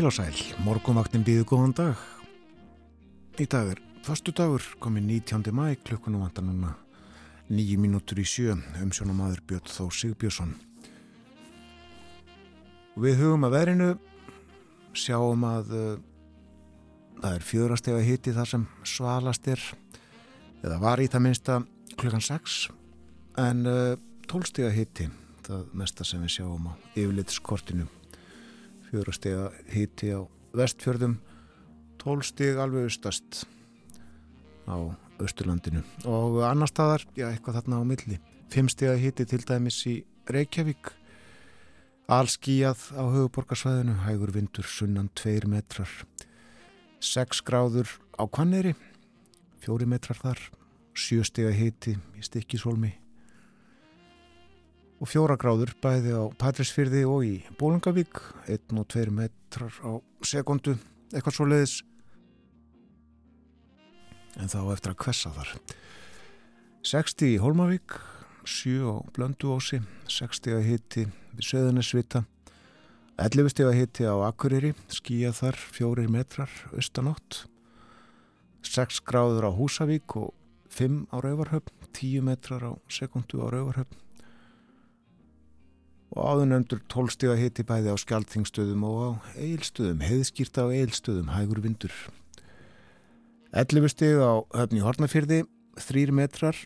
Heil og sæl, morgumvaktin býðu góðan dag. Í dag er fastu dagur, komið 19. mæ, klukkunum vantar núna nýju mínútur í sjö, umsjónum aður Björn Þó Sigbjörnsson. Við hugum að verinu, sjáum að uh, það er fjörastega hitti þar sem svalast er, eða var í það minnsta klukkan 6, en uh, tólstega hitti, það mesta sem við sjáum á yfirleitiskortinu fjórastega híti á vestfjörðum 12 stig alveg austast á austurlandinu. Og annar staðar, já eitthvað þarna á milli. 5 stiga híti til dæmis í Reykjavík. Allskíjað á höfuborgarsvæðinu hægur vindur sunnan 2 metrar. 6 gráður á Kvanneri 4 metrar þar. 7 stiga híti í Stikkisólmi og fjóra gráður bæði á Patrísfyrði og í Bólungavík 1 og 2 metrar á sekundu eitthvað svo leiðis en þá eftir að kvessa þar. 60 í Holmavík 7 á Blönduósi 60 að hitti við Söðunisvita 11 steg að hitti á Akureyri skíja þar 4 metrar austanótt 6 gráður á Húsavík og 5 á Rauvarhöfn 10 metrar á sekundu á Rauvarhöfn og áðunöndur tólstíða hitti bæði á skjaldþingstöðum og á eilstöðum, heiðskýrta á eilstöðum, hægur vindur. 11 stíð á höfni Hortnafyrði, 3 metrar,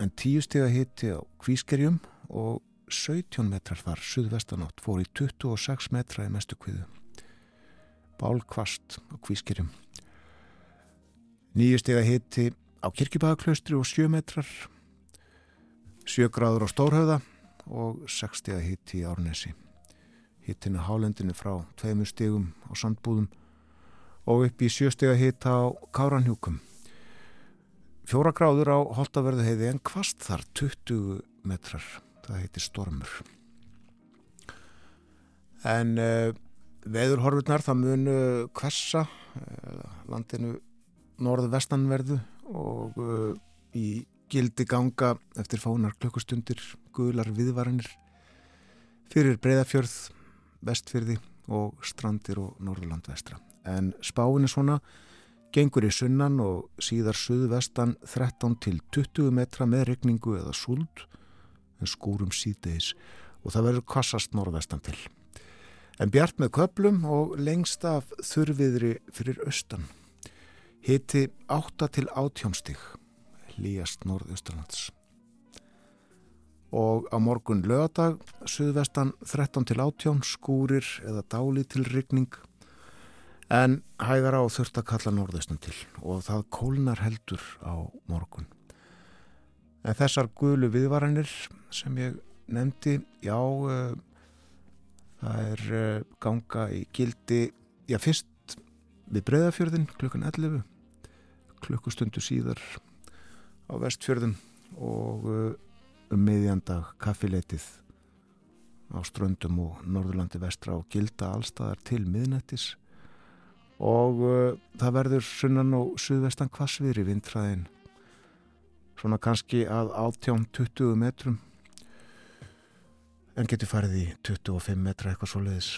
en 10 stíða hitti á Kvískerjum og 17 metrar þar, suðvestanátt, fór í 26 metra í mestu kviðu. Bálkvast á Kvískerjum. 9 stíða hitti á Kirkibæðaklaustri og 7 metrar, 7 gráður á Stórhauða, og 60 hitti í Árnesi. Hittinu hálendinu frá tveimur stegum á sandbúðum og upp í sjöstega hitt á Káranhjúkum. Fjóra gráður á Holtaverðu heiði en kvast þar 20 metrar. Það heitir stormur. En uh, veðurhorfurnar það munu hversa uh, landinu norð-vestanverðu og uh, í gildi ganga eftir fánar klukkustundir gular viðvaranir fyrir breyðafjörð, vestfjörði og strandir og norðurland vestra. En spáin er svona, gengur í sunnan og síðar suðvestan 13 til 20 metra með regningu eða súld, en skúrum síðdeis og það verður kvassast norðvestan til. En bjart með köplum og lengst af þurfiðri fyrir austan. Hiti 8 til 18 stig, líjast norðaustalands og á morgun lögadag, suðvestan 13 til 18, skúrir eða dáli til rigning en hægara á þurft að kalla norðaustan til og það kólnar heldur á morgun. En þessar gulu viðvaranir sem ég nefndi, já, uh, það er uh, ganga í gildi, já fyrst við Breðafjörðin klukkan 11, klukkustundu síðar á vestfjörðum og uh, um miðjandag kaffileitið á ströndum og Norðurlandi vestra og gilda allstaðar til miðnættis. Og uh, það verður sunnan og suðvestan kvassviðri vindræðin svona kannski að átján 20 metrum. En getur farið í 25 metra eitthvað svo leiðis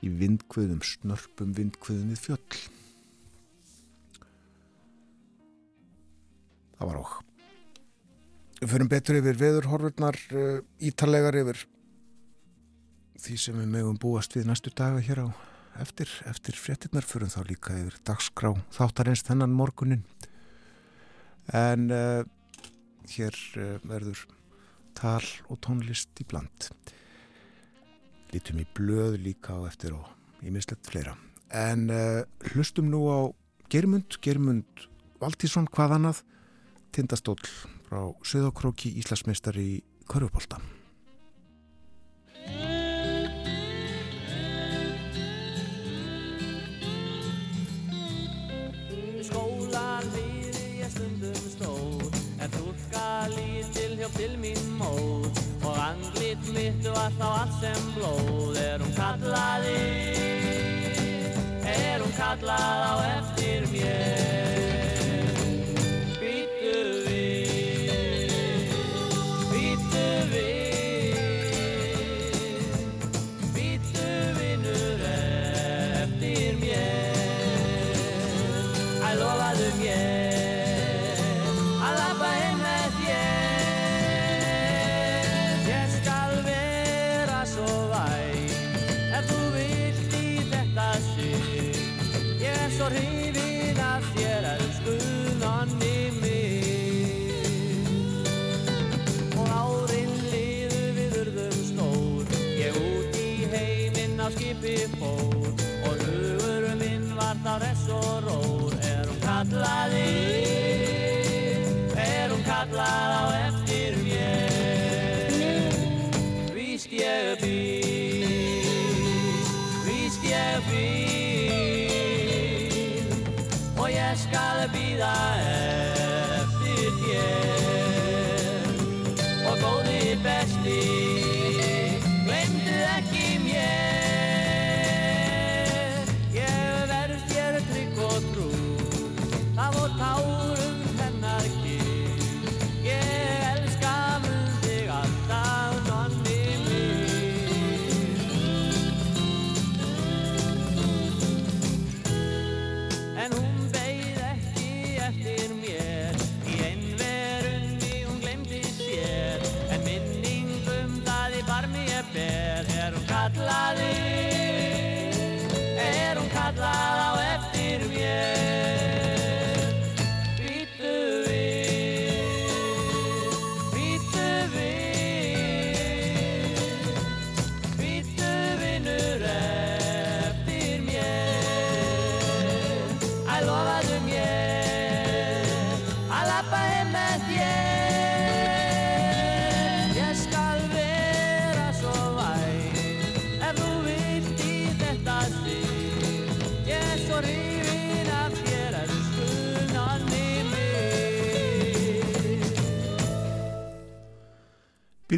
í vindkvöðum, snörpum vindkvöðum við fjöll. Það var okk Við förum betur yfir veðurhorfurnar uh, ítalegar yfir því sem við mögum búast við næstu daga hér á eftir, eftir fréttinnar förum þá líka yfir dagskrá þáttarins þennan morgunin en uh, hér uh, verður tal og tónlist í bland. Lítum í blöð líka á eftir og í mislegt fleira. En uh, hlustum nú á Germund, Germund Valtísson, hvað annað, tindastóll frá Söðokróki Íslasmeistar í Körfupólta. Skólan við ég stundum stóð En tólka lítil hjá til mín móð Og andlit mitt var þá allt sem blóð. Er hún kallaði Er hún kallað á eftir mér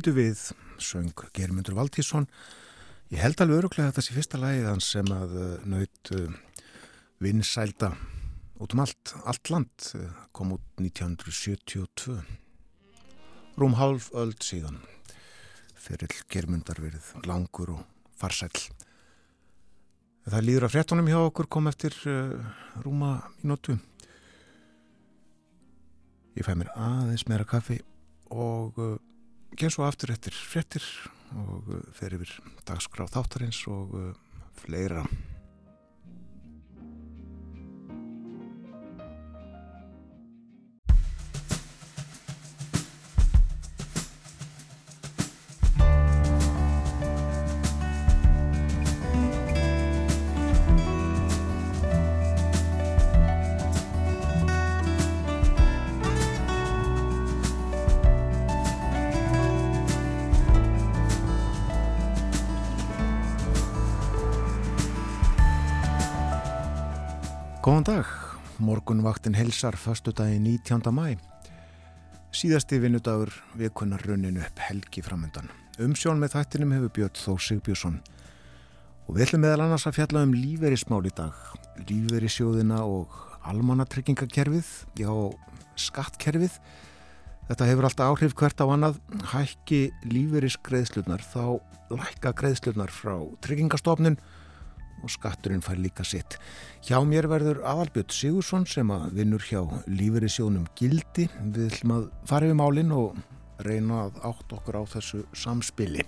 Býtu við, söng Germundur Valtísson. Ég held alveg öruglega þetta sé fyrsta lagið hans sem að uh, naut uh, vinsælda út um allt, allt land, uh, kom út 1972. Rúm hálf öld síðan. Ferill Germundar verið langur og farsæll. Það líður að fréttunum hjá okkur kom eftir uh, rúma mínútu. Ég fæ mér aðeins meira kaffi og uh, gen svo aftur eftir fréttir og uh, fer yfir dagskrá þáttarins og uh, fleira. Góðan dag, morgunvaktin helsar fastu dagi 19. mæ. Síðasti vinnudagur vikunar runninu upp helgi framöndan. Umsjón með þættinum hefur Björn Þó Sigbjörnsson. Og við ætlum meðal annars að fjalla um líferismál í dag. Líferisjóðina og almannatryggingakerfið, já, skattkerfið. Þetta hefur alltaf áhrif hvert á annað. Hækki líferisgreðslurnar, þá lækka greðslurnar frá tryggingastofnun og skatturinn fær líka sitt. Hjá mér verður Aðalbjörn Sigursson sem að vinnur hjá lífeyrissjónum Gildi. Við ætlum að fara yfir málinn og reyna að átt okkur á þessu samspili.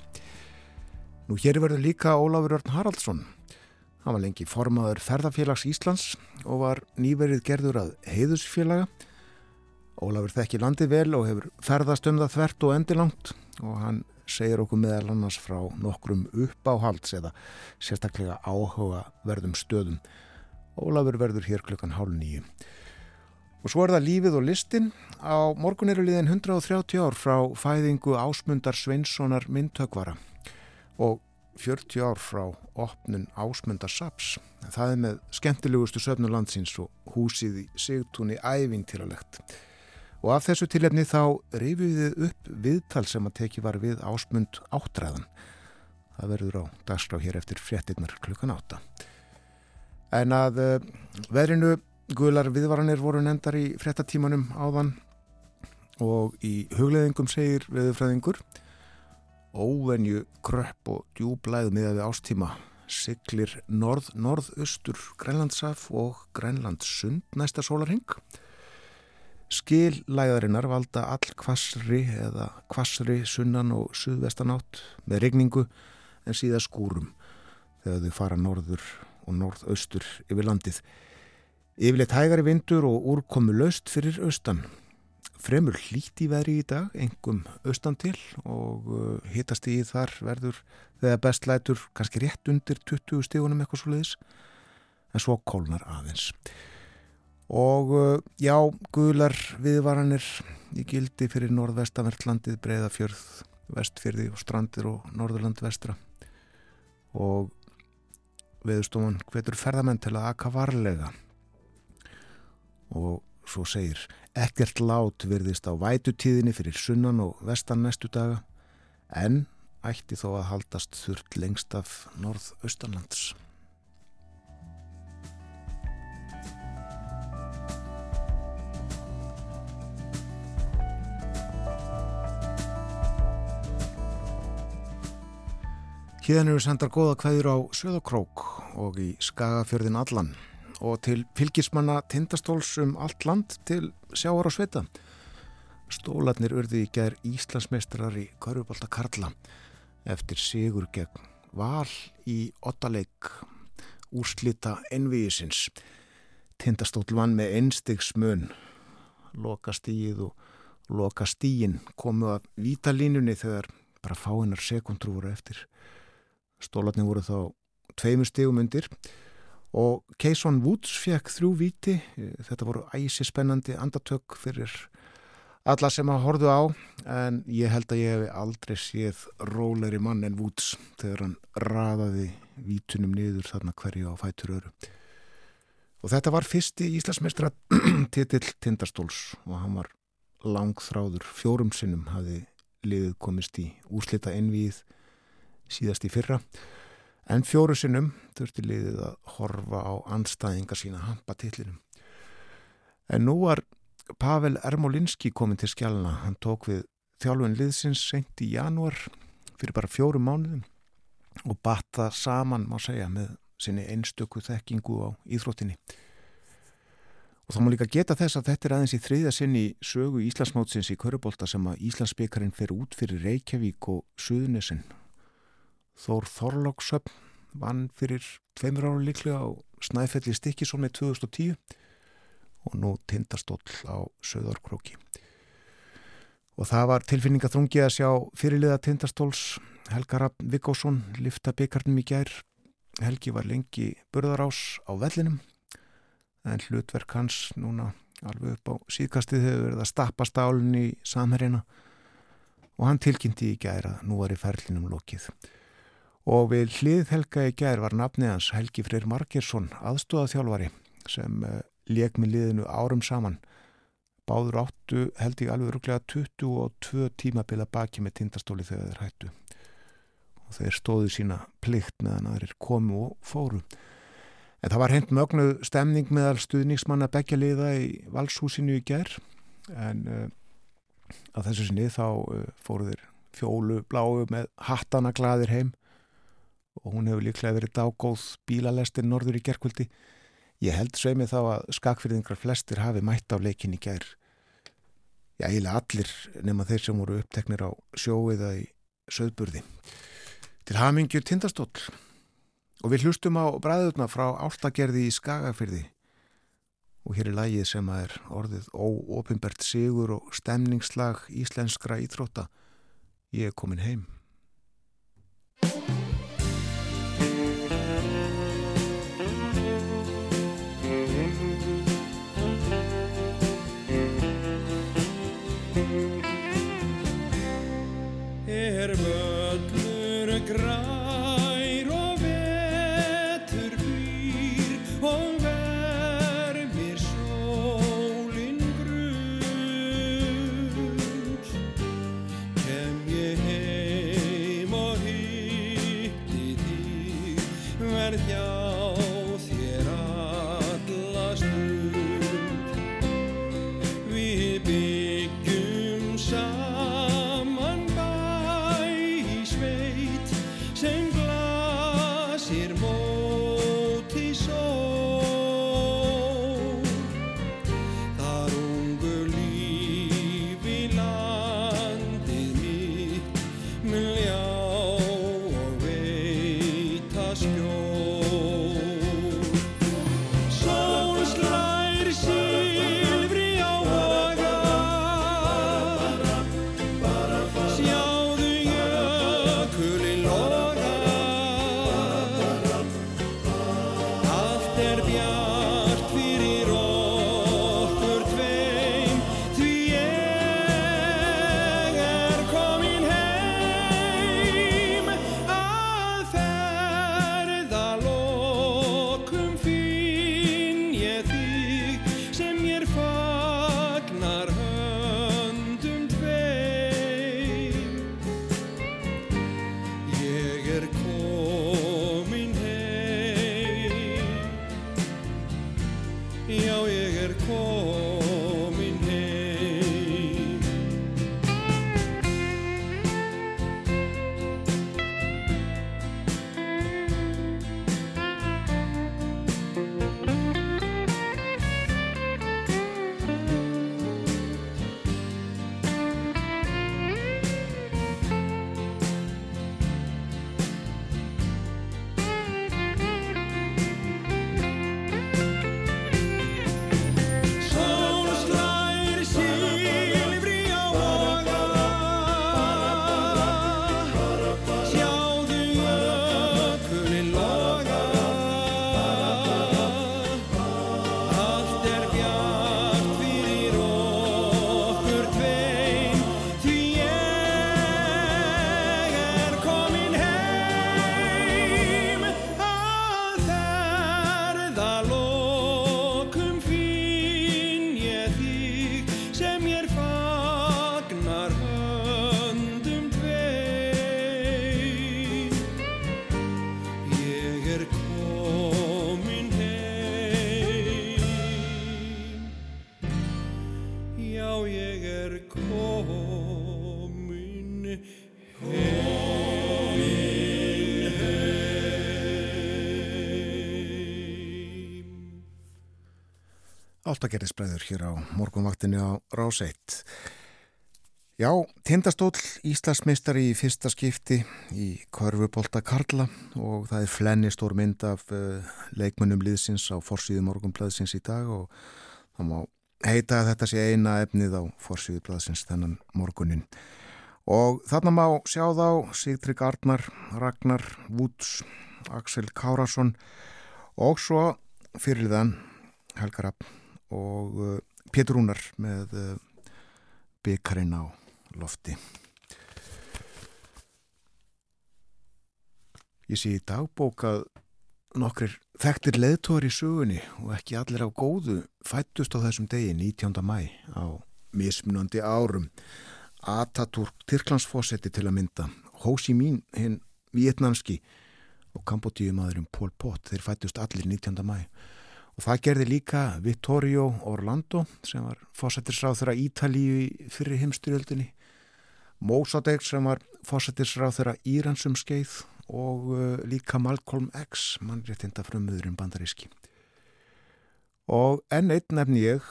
Nú hér verður líka Ólafur Örn Haraldsson. Hann var lengi formaður Ferðarfélags Íslands og var nýverið gerður að heiðusfélaga. Ólafur þekki landi vel og hefur ferðast um það þvert og endilangt og hann segir okkur meðal annars frá nokkrum uppáhalds eða sérstaklega áhuga verðum stöðum. Ólafur verður hér klukkan hálf nýju. Og svo er það lífið og listin. Á morgun eru liðin 130 ár frá fæðingu Ásmundar Sveinssonar myndtökvara og 40 ár frá opnun Ásmundar Saps. Það er með skemmtilegustu söfnu landsins og húsið í sigtúni ævintýralegt. Og af þessu tilefni þá reyfiðið upp viðtal sem að teki var við Ásmund áttræðan. Það verður á dagskrá hér eftir fréttinnar klukkan átta. En að uh, verinu Guðlar viðvaranir voru nefndar í frettatímanum áðan og í hugleðingum segir veðurfræðingur óvenju kröpp og djúblæð miða við ástíma siglir norð-norðaustur Grænlandsaf og Grænlandssund næsta sólarhing skillæðarinnar valda all kvassri eða kvassri sunnan og suðvestanátt með regningu en síðan skúrum þegar þau fara norður og norðaustur yfir landið Yfirleitt hægari vindur og úrkomu laust fyrir austan. Fremur hlít í veðri í dag, engum austan til og uh, hittast í þar verður þegar best lætur kannski rétt undir 20 stígunum eitthvað svo leiðis, en svo kólnar aðeins. Og uh, já, guðlar viðvaranir í gildi fyrir norðvestanvertlandið, breyðafjörð, vestfjörði og strandir og norðurland vestra. Og viðstofan hvetur ferðamenn til að aka varlega og svo segir ekkert lát virðist á vætutíðinni fyrir sunnan og vestan næstu daga en ætti þó að haldast þurrt lengst af norð-austanlands. Híðan eru sendar goða kveður á Söðokrók og í Skagafjörðin allan og til fylgismanna tindastóls um allt land til sjáar og sveta. Stólarnir urði í gerð Íslandsmeistrar í Körubálta Karla eftir sigur gegn val í ottaleik úrslita envíisins. Tindastól vann með einstigsmun, loka stíð og loka stíin komu að vítalínunni þegar bara fáinnar sekundrú voru eftir. Stólarnir voru þá tveimur stígum undir. Og Keyson Woods fekk þrjú viti þetta voru æsi spennandi andatök fyrir alla sem að horðu á en ég held að ég hef aldrei séð róleri mann en Woods þegar hann raðaði vítunum niður þarna hverju á fætur öru og þetta var fyrsti Íslandsmeistra titill Tindastóls og hann var langþráður fjórum sinnum hafi liðið komist í úslita envið síðast í fyrra En fjóru sinnum þurfti liðið að horfa á anstæðinga sína hampa tillinum. En nú var Pavel Ermolinski komin til skjálna. Hann tók við þjálfun liðsins sent í janúar fyrir bara fjóru mánuðum og batta saman, má segja, með sinni einstöku þekkingu á íþróttinni. Og þá má líka geta þess að þetta er aðeins í þriðja sinni sögu Íslandsmótsins í Körubólta sem að Íslandsbyggarinn fer út fyrir Reykjavík og Suðunisinn Þór Þorlóksöfn vann fyrir tveimur ára líklega á Snæfelli Stikkisson með 2010 og nú tindastóll á Söðarkróki. Og það var tilfinningaþrungi að sjá fyrirliða tindastóls Helgarab Vigósson lifta byggarnum í gær. Helgi var lengi burðarás á vellinum en hlutverk hans núna alveg upp á síðkastið hefur verið að stappa stálun í samherina og hann tilkynnti í gæra nú var í ferlinum lokið og við hlið Helga í gær var nafnið hans Helgi Freyr Margersson aðstóðaþjálfari sem uh, leik með liðinu árum saman. Báður áttu held ég alveg rúglega 22 tímabila baki með tindastóli þegar þeir hættu. Og þeir stóðu sína plikt meðan aðrir komu og fóru. En það var hend mögnu stemning meðal stuðningsmanna begja liða í valshúsinu í gær. En uh, að þessu sinni þá uh, fóru þeir fjólu bláu með hattana gladir heim og hún hefur líklega verið dágóð bílalestin norður í gerkvöldi. Ég held sveimi þá að skakfyrðingar flestir hafi mætt á leikin í gær. Já, eiginlega allir nema þeir sem voru uppteknir á sjóiða í söðburði. Til hamingju tindastóll og við hlustum á bræðurna frá áltagerði í skagafyrði og hér er lægið sem að er orðið óopimbert sigur og stemningslag íslenskra íþrótta. Ég er komin heim. Áltagerðisbræður hér á morgunvaktinu á Ráseitt. Já, tindastól Íslandsmeistari í fyrsta skipti í Körfubólta Karla og það er flenni stór mynd af uh, leikmönnum liðsins á forsýðu morgunblæðsins í dag og það má heita að þetta sé eina efnið á forsýðu blæðsins þennan morgunin. Og þarna má sjá þá Sigtrygg Arnar, Ragnar Woods, Axel Kárasson og svo fyrir þann Helgar Rapp og uh, Pétur Rúnar með uh, byggarinn á lofti. Ég sé í dagbók að nokkur þekktir leðtóri í sögunni og ekki allir á góðu fættust á þessum degi 19. mæ á mismunandi árum. Atatürk Tyrklandsfósetti til að mynda, Chi Minh hinn vietnamski og Kambodíumadurinn Pol Pot, þeir fættust allir 19. mæ. Og það gerði líka Vittorio Orlando sem var fósættisráð þeirra Ítalíu fyrir heimstyrjöldinni, Mossadegh sem var fósættisráð þeirra Íransum skeið og uh, líka Malcolm X, mannréttinda frumöðurinn bandaríski. Og enn einn nefn ég,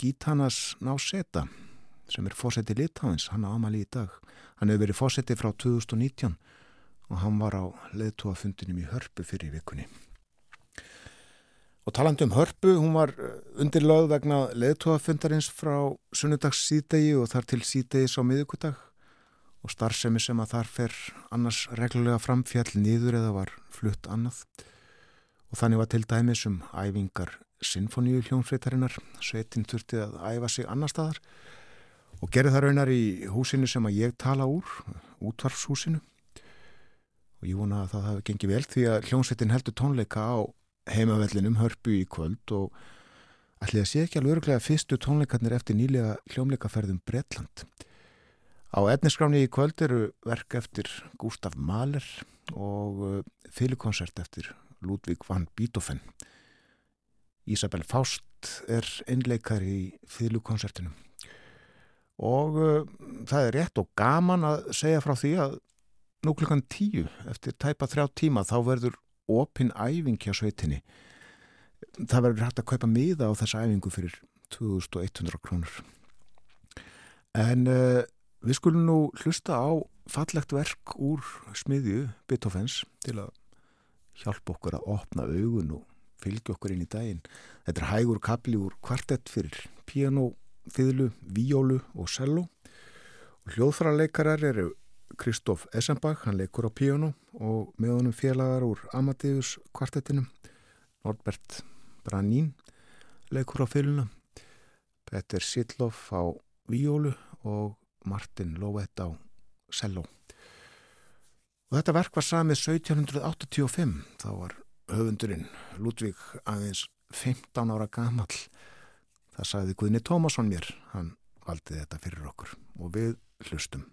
Gítanas Náseta sem er fósætti Litáins, hann á Amali í dag. Hann hefur verið fósætti frá 2019 og hann var á leðtúafundinum í Hörpu fyrir vikunni. Og talandu um hörpu, hún var eh, undirlöð vegna leðtóafundarins frá sunnudags síðdegi og þar til síðdegis á miðugudag og starfsemi sem að þar fer annars reglulega framfjall nýður eða var flutt annað. Og þannig var til dæmis um æfingar sinfoníu hljónfreitarinnar, svetin þurfti að æfa sig annar staðar og gerði það raunar í húsinu sem að ég tala úr, útvarfshúsinu. Og ég vona að það hafi gengið vel því að hljónsveitin heldur tónleika á heimavellinum hörpu í kvöld og ætli að sé ekki alveg öruglega fyrstu tónleikarnir eftir nýlega hljómleikaferðum Bretland. Á etniskráni í kvöld eru verk eftir Gustaf Mahler og uh, fylgkonsert eftir Ludvig van Beethoven. Isabel Faust er einleikar í fylgkonsertinu og uh, það er rétt og gaman að segja frá því að nú klukkan tíu eftir tæpa þrjá tíma þá verður opin æfing hjá sveitinni. Það verður hægt að kaupa miða á þessa æfingu fyrir 2100 krónur. En uh, við skulum nú hlusta á fallegt verk úr smiðju Beethovens til að hjálpa okkur að opna augun og fylgja okkur inn í daginn. Þetta er hægur kapli úr kvartett fyrir piano, fiðlu, víólu og cello. Og hljóðfrarleikarar eru Kristóf Essenbach, hann leikur á piano og með honum félagar úr Amadeus kvartettinum, Norbert Branín leikur á fiðluna, Petter Sittloff á víólu og Martin Lovett á cello. Og þetta verk var samið 1785, þá var höfundurinn Ludvig aðeins 15 ára gamall. Það sagði Guðni Tómasson mér, hann valdi þetta fyrir okkur og við hlustum.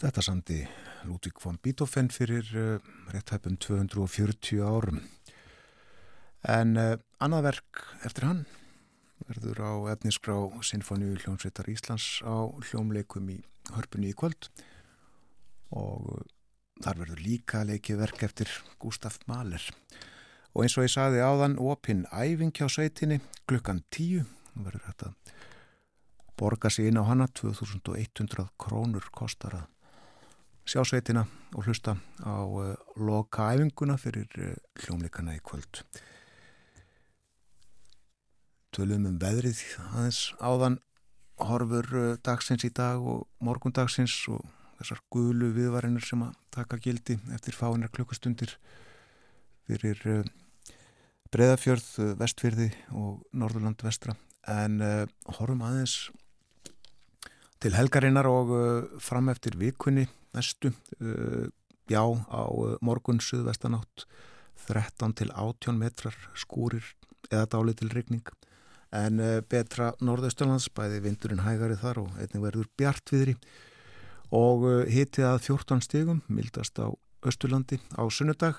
Þetta sandi Ludvík von Beethoven fyrir uh, rétt hæpum 240 árum. En uh, annað verk eftir hann verður á efnisgrá Sinfoníu hljómsveitar Íslands á hljómleikum í hörpunni í kvöld og uh, þar verður líka leikið verk eftir Gustaf Mahler. Og eins og ég saði áðan, opinn æfing hjá sveitinni klukkan 10 verður þetta borga sig inn á hana 2100 krónur kostar að sjá sveitina og hlusta á uh, loka æfinguna fyrir uh, hljómleikana í kvöld. Tölum um veðrið aðeins áðan horfur uh, dagsins í dag og morgundagsins og þessar gulu viðvarinur sem að taka gildi eftir fáinar klukkustundir fyrir Breðafjörð, Vestfjörði og Norðurland vestra. En horfum aðeins til helgarinnar og fram eftir vikunni næstu uh, já á uh, morgun suðvestanátt 13 til 18 metrar skúrir eða dáli til regning en betra norðausturlands bæði vindurinn hægari þar og einnig verður bjartviðri. Og hitið að 14 stegum mildast á Östurlandi á sunnudag.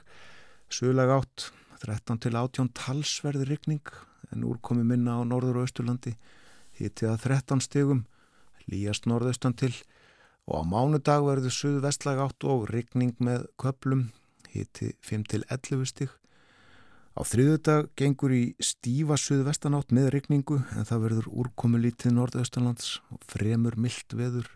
Suðlag átt 13 til 18 talsverði regning en úrkomi minna á norður og Östurlandi hitið að 13 stegum líjast norðaustan til og á mánudag verður suðu vestlag átt og rigning með köplum hiti 5-11 stig. Á þriðudag gengur í stífa suðu vestanátt með rigningu en það verður úrkomu lítið norðaustanlands og fremur myllt veður.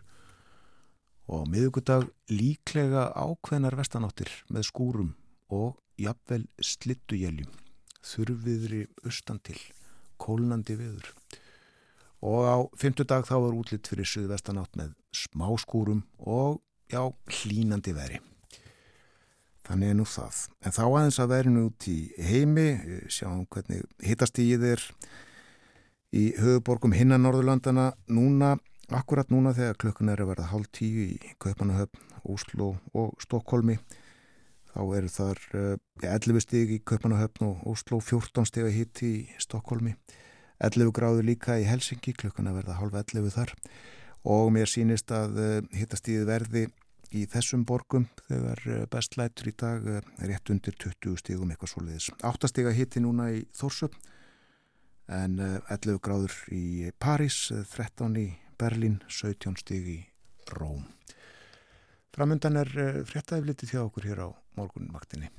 Og á miðugudag líklega ákveðnar vestanáttir með skúrum og jafnvel slittujeljum, þurfiðri austan til, kólnandi veður og á fymtudag þá var útlitt fyrir suðvestanátt með smá skúrum og já, hlínandi veri. Þannig er nú það. En þá aðeins að verinu út í heimi, sjáum hvernig hittast í þér í höfuborgum hinna Norðurlandana núna, akkurat núna þegar klukkun er að verða hálf tíu í Kaupanahöfn, Óslo og Stokkólmi. Þá eru þar uh, eh, 11 stig í Kaupanahöfn og Óslo, 14 stig að hitti í Stokkólmi. 11 gráður líka í Helsingi, klukkuna verða halv 11 þar og mér sínist að uh, hittastíði verði í þessum borgum þegar uh, bestlætur í dag uh, rétt undir 20 stígum eitthvað svoleiðis. 8 stíga hitti núna í Þórsöp en 11 gráður í París, 13 í Berlín, 17 stíg í Róm. Framundan er fréttaðifliti þjá okkur hér á morgunmaktinni.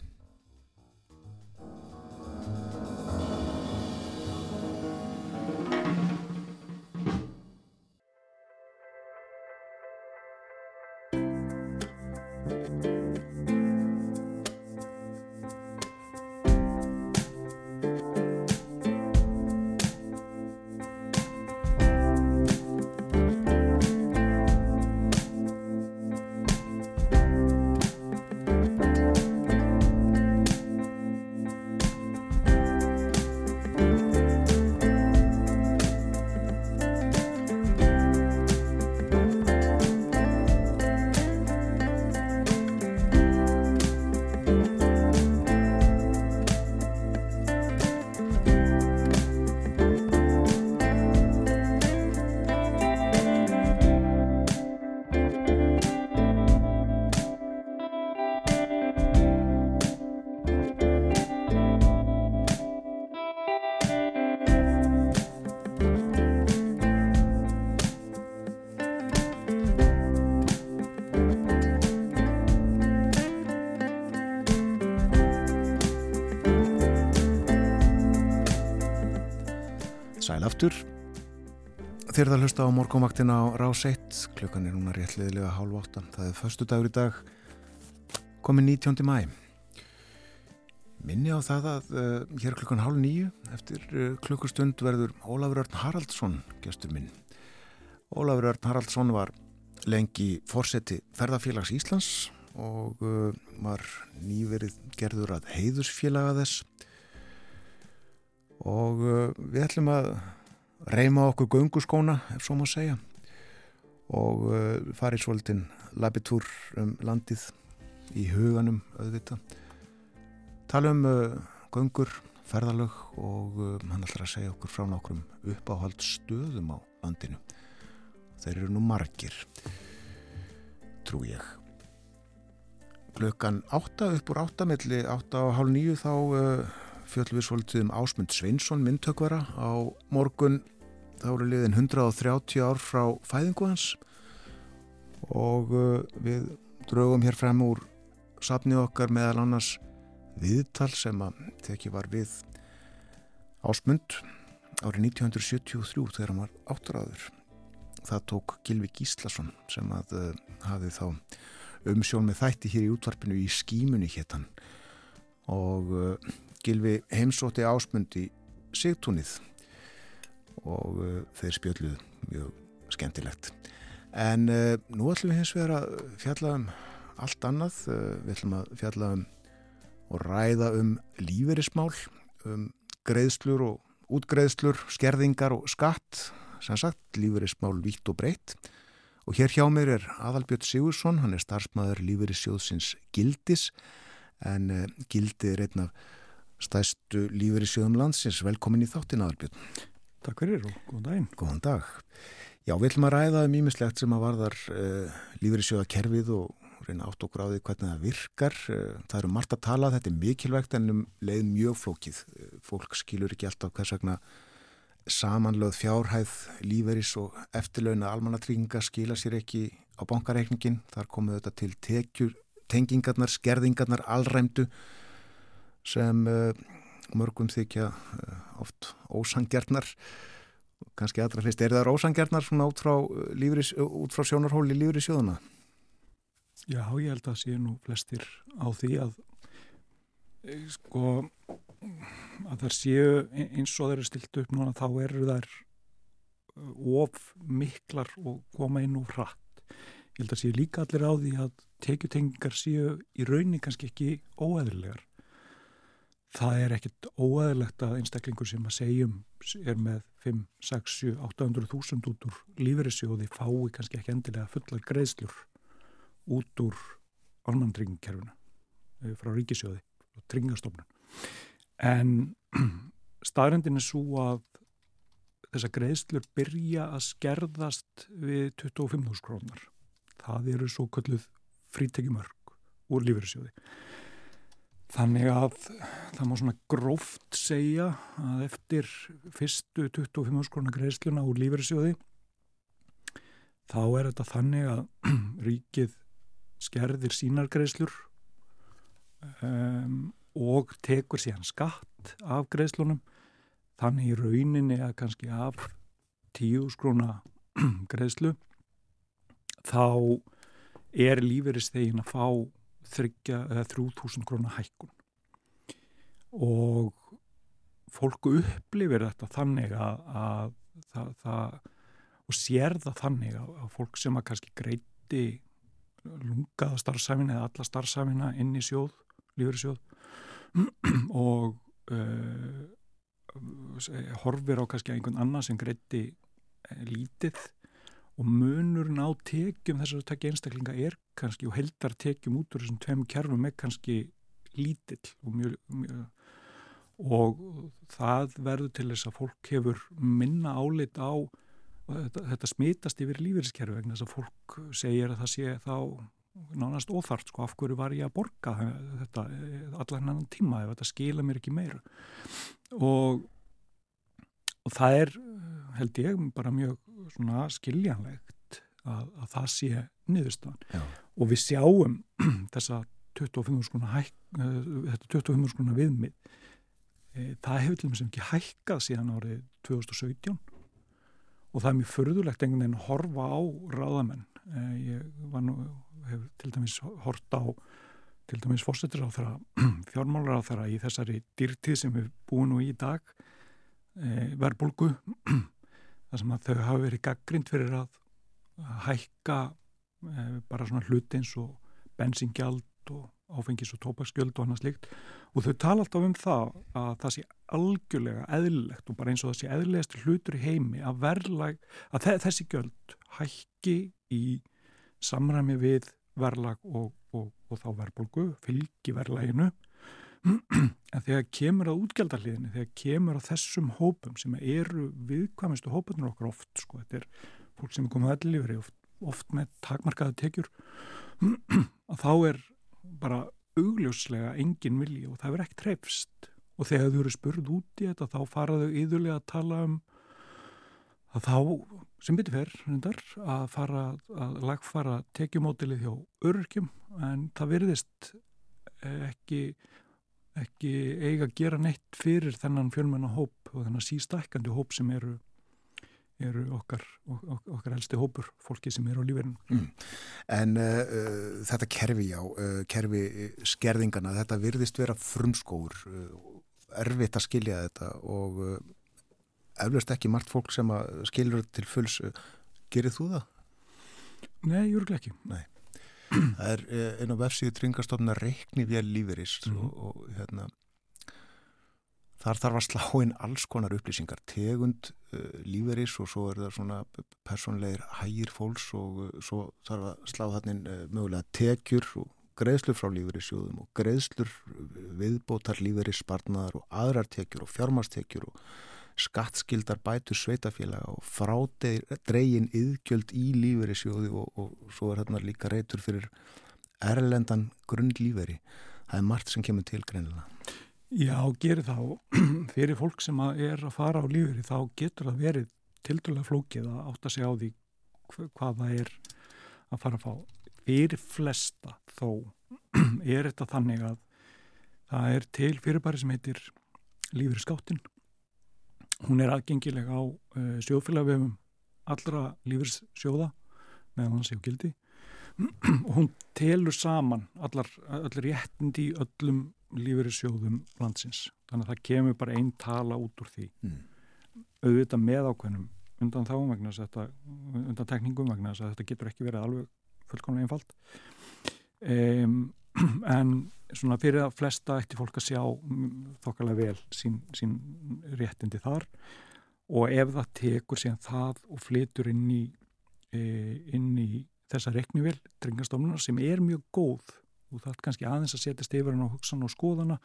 Þeir það hlusta á morgómaktina á Rás 1 klukkan er núna réttliðilega hálf 8 það er förstu dagur í dag komið 19. mæ minni á það að uh, hér klukkan hálf 9 eftir uh, klukkustund verður Ólafur Örn Haraldsson gestur minn. Ólafur Örn Haraldsson var lengi fórseti ferðarfélags Íslands og uh, var nýverið gerður að heiðusfélaga þess. Og við ætlum að reyma okkur gunguskóna ef svo má segja og uh, farið svolítinn labitúr um landið í huganum auðvita tala um uh, gungur, ferðalög og uh, hann ætlar að segja okkur frá nokkrum uppáhald stöðum á landinu. Þeir eru nú margir trú ég. Klukkan átta upp úr áttamelli, átta á hálf nýju þá uh, fjöldum við svolítið um Ásmund Sveinsson myndtökvara á morgun þá eru liðin 130 ár frá fæðingu hans og uh, við draugum hér frem úr safni okkar meðal annars viðtal sem að tekið var við Ásmund árið 1973 þegar hann var áttræður. Það tók Gilvi Gíslason sem að uh, hafði þá umsjón með þætti hér í útvarpinu í skímunni héttan og uh, Gilvi heimsótti Ásmund í sigtúnið og uh, þeir spjöldluð mjög skemmtilegt. En nú ætlum við hins vegar að fjalla um allt annað. Við ætlum að fjalla um og ræða um líferismál, um greiðslur og útgreiðslur, skerðingar og skatt, sem sagt, líferismál vitt og breytt. Og hér hjá mér er Adalbjörn Sigursson, hann er starfsmæður líferisjóðsins Gildis, en uh, Gildi er einn af stæstu líferisjóðum landsins. Velkomin í þáttin Adalbjörn. Takk fyrir og góðan daginn. Góðan dag. Já, við ætlum að ræða um ímislegt sem að varðar uh, líferisjóða kerfið og reyna átt á því hvernig það virkar. Eh, það eru margt að tala, þetta er mikilvægt en um leið mjög flókið. Eh, fólk skilur ekki alltaf hvers vegna samanlöð fjárhæð, líferis og eftirlauna almannatrygginga skila sér ekki á bankareikningin. Þar komuð þetta til tekjur, tengingarnar, skerðingarnar, allræmdu sem uh, mörgum þykja uh, oft ósangjarnar kannski aðra fyrst, er það ósangjarnar svona út frá, lífris, út frá sjónarhóli lífri sjóðuna? Já, ég held að sé nú flestir á því að eh, sko að þær séu e-, eins og þeir eru stilt upp núna þá eru þær eh, of miklar og koma inn úr hratt. Ég held að séu líka allir á því að tekjutengingar séu í raunin kannski ekki óæðilegar. Það er ekkit óæðilegt að einstaklingur sem að segjum er með 5, 6, 7, 800 þúsund út úr lífeyrissjóði fái kannski ekki endilega fullar greiðslur út úr almanntryggingkerfuna eh, frá ríkisjóði og tryggingastofnun. En staðrendin er svo að þessar greiðslur byrja að skerðast við 25.000 krónar það eru svo kölluð frítekjumörk úr lífeyrissjóði þannig að það má svona gróft segja að eftir fyrstu 25.000 krónar greiðsluna úr lífeyrissjóði þá er þetta þannig að ríkið skerðir sínargreislur um, og tekur síðan skatt af greislunum þannig í rauninni að kannski af tíu skrúna greislu þá er lífeyristegin að fá þryggja eða þrjú þúsund krónar hækkun. Og fólku upplifir þetta þannig að, að það, það og sér það þannig að, að fólk sem að kannski greiti lungaða starfsæfina eða alla starfsæfina inn í sjóð, lífur sjóð og uh, horfir á kannski einhvern annan sem greitti uh, lítið og munurinn á tekjum þessar að tekja einstaklinga er kannski og heldar tekjum út úr þessum tveim kjærfum er kannski lítill og mjög, mjög og það verður til þess að fólk hefur minna álit á þetta, þetta smitast yfir lífeyriskerfi vegna þess að fólk segir að það sé þá nánast óþart sko af hverju var ég að borga þetta allar hennan tíma ef þetta skila mér ekki meira? Og, og það er held ég bara mjög svona skiljanlegt að, að það sé niðurstofan og við sjáum þessa 25 skona hæk, þetta 25 skona viðmið. E, það hefur til og með sem ekki hækkað síðan árið 2017 og það er mjög förðulegt einhvern veginn að horfa á ráðamenn. Eh, ég var nú, hef til dæmis hort á til dæmis fórsetur á þeirra fjármálar á þeirra í þessari dýrtið sem við búum nú í dag e, verbulgu þar sem að þau hafi verið gaggrind fyrir að hækka e, bara svona hluti eins og bensingjald og áfengis og tópaskjöld og annað slikt og þau tala alltaf um það að það sé algjörlega eðlilegt og bara eins og það sé eðlilegast hlutur í heimi að verðlag, að þessi gjöld hækki í samræmi við verðlag og, og, og þá verðbólgu, fylgi verðlæginu en þegar kemur að útgjaldarliðinu, þegar kemur að þessum hópum sem eru viðkvæmistu hópunir okkar oft, sko, þetta er fólk sem er komið að ellifri oft oft með takmarkaða tekjur að þá er bara augljóslega engin vilji og það er ekki trefst og þegar þú eru spurð út í þetta þá faraðu yðurlega að tala um að þá sem byrju fer að fara að lagfara tekjumótilið hjá örkjum en það virðist ekki ekki eiga að gera neitt fyrir þennan fjölmenna hóp og þennan sístækandi hóp sem eru, eru okkar, okkar helsti hópur, fólki sem eru á lífverðinu. Mm. En uh, uh, þetta kerfi já, uh, kerfi skerðingana, þetta virðist vera frumskóur, erfitt að skilja þetta og eflaust ekki margt fólk sem skilur til fulls. Gerir þú það? Nei, júrglega ekki. Nei. Það er eh, einn á vefsíðu tringastofna reikni vél lífeyris mm. og, og hérna þar þarf að slá inn alls konar upplýsingar tegund uh, lífeyris og svo er það svona personleir hægir fólks og uh, svo þarf að slá þannig uh, mögulega tekjur og greiðslur frá lífeyrissjóðum og greiðslur viðbótar lífeyrisspartnaðar og aðrar tekjur og fjármastekjur og skattskildar bætur sveitafélaga og frádregin yðgjöld í lífeyri sjóði og, og svo er hérna líka reytur fyrir erlendan grundlífeyri. Það er margt sem kemur til greinilega. Já, gerir þá. Fyrir fólk sem er að fara á lífeyri þá getur það verið tildulega flókið að átta sig á því hvað það er að fara að fá. Fyrir flesta þó er þetta þannig að það er til fyrirbæri sem heitir lífeyri skáttin Hún er aðgengileg á uh, sjóðfélagvefum allra lífyrsjóða meðan hann séu gildi og hún telur saman allar, allar réttindi í öllum lífyrsjóðum landsins. Þannig að það kemur bara einn tala út úr því. Mm. Auðvitað með ákveðnum undan þáum vegna þetta, undan tekningum vegna þetta getur ekki verið alveg fullkomlega einfalt. Um, en svona fyrir að flesta eftir fólk að sjá þokkarlega vel sín, sín réttindi þar. Og ef það tekur síðan það og flytur inn í, e, inn í þessa reknivel, drengarstofnuna sem er mjög góð og það er kannski aðeins að setjast yfir hann á hugsan og skoðana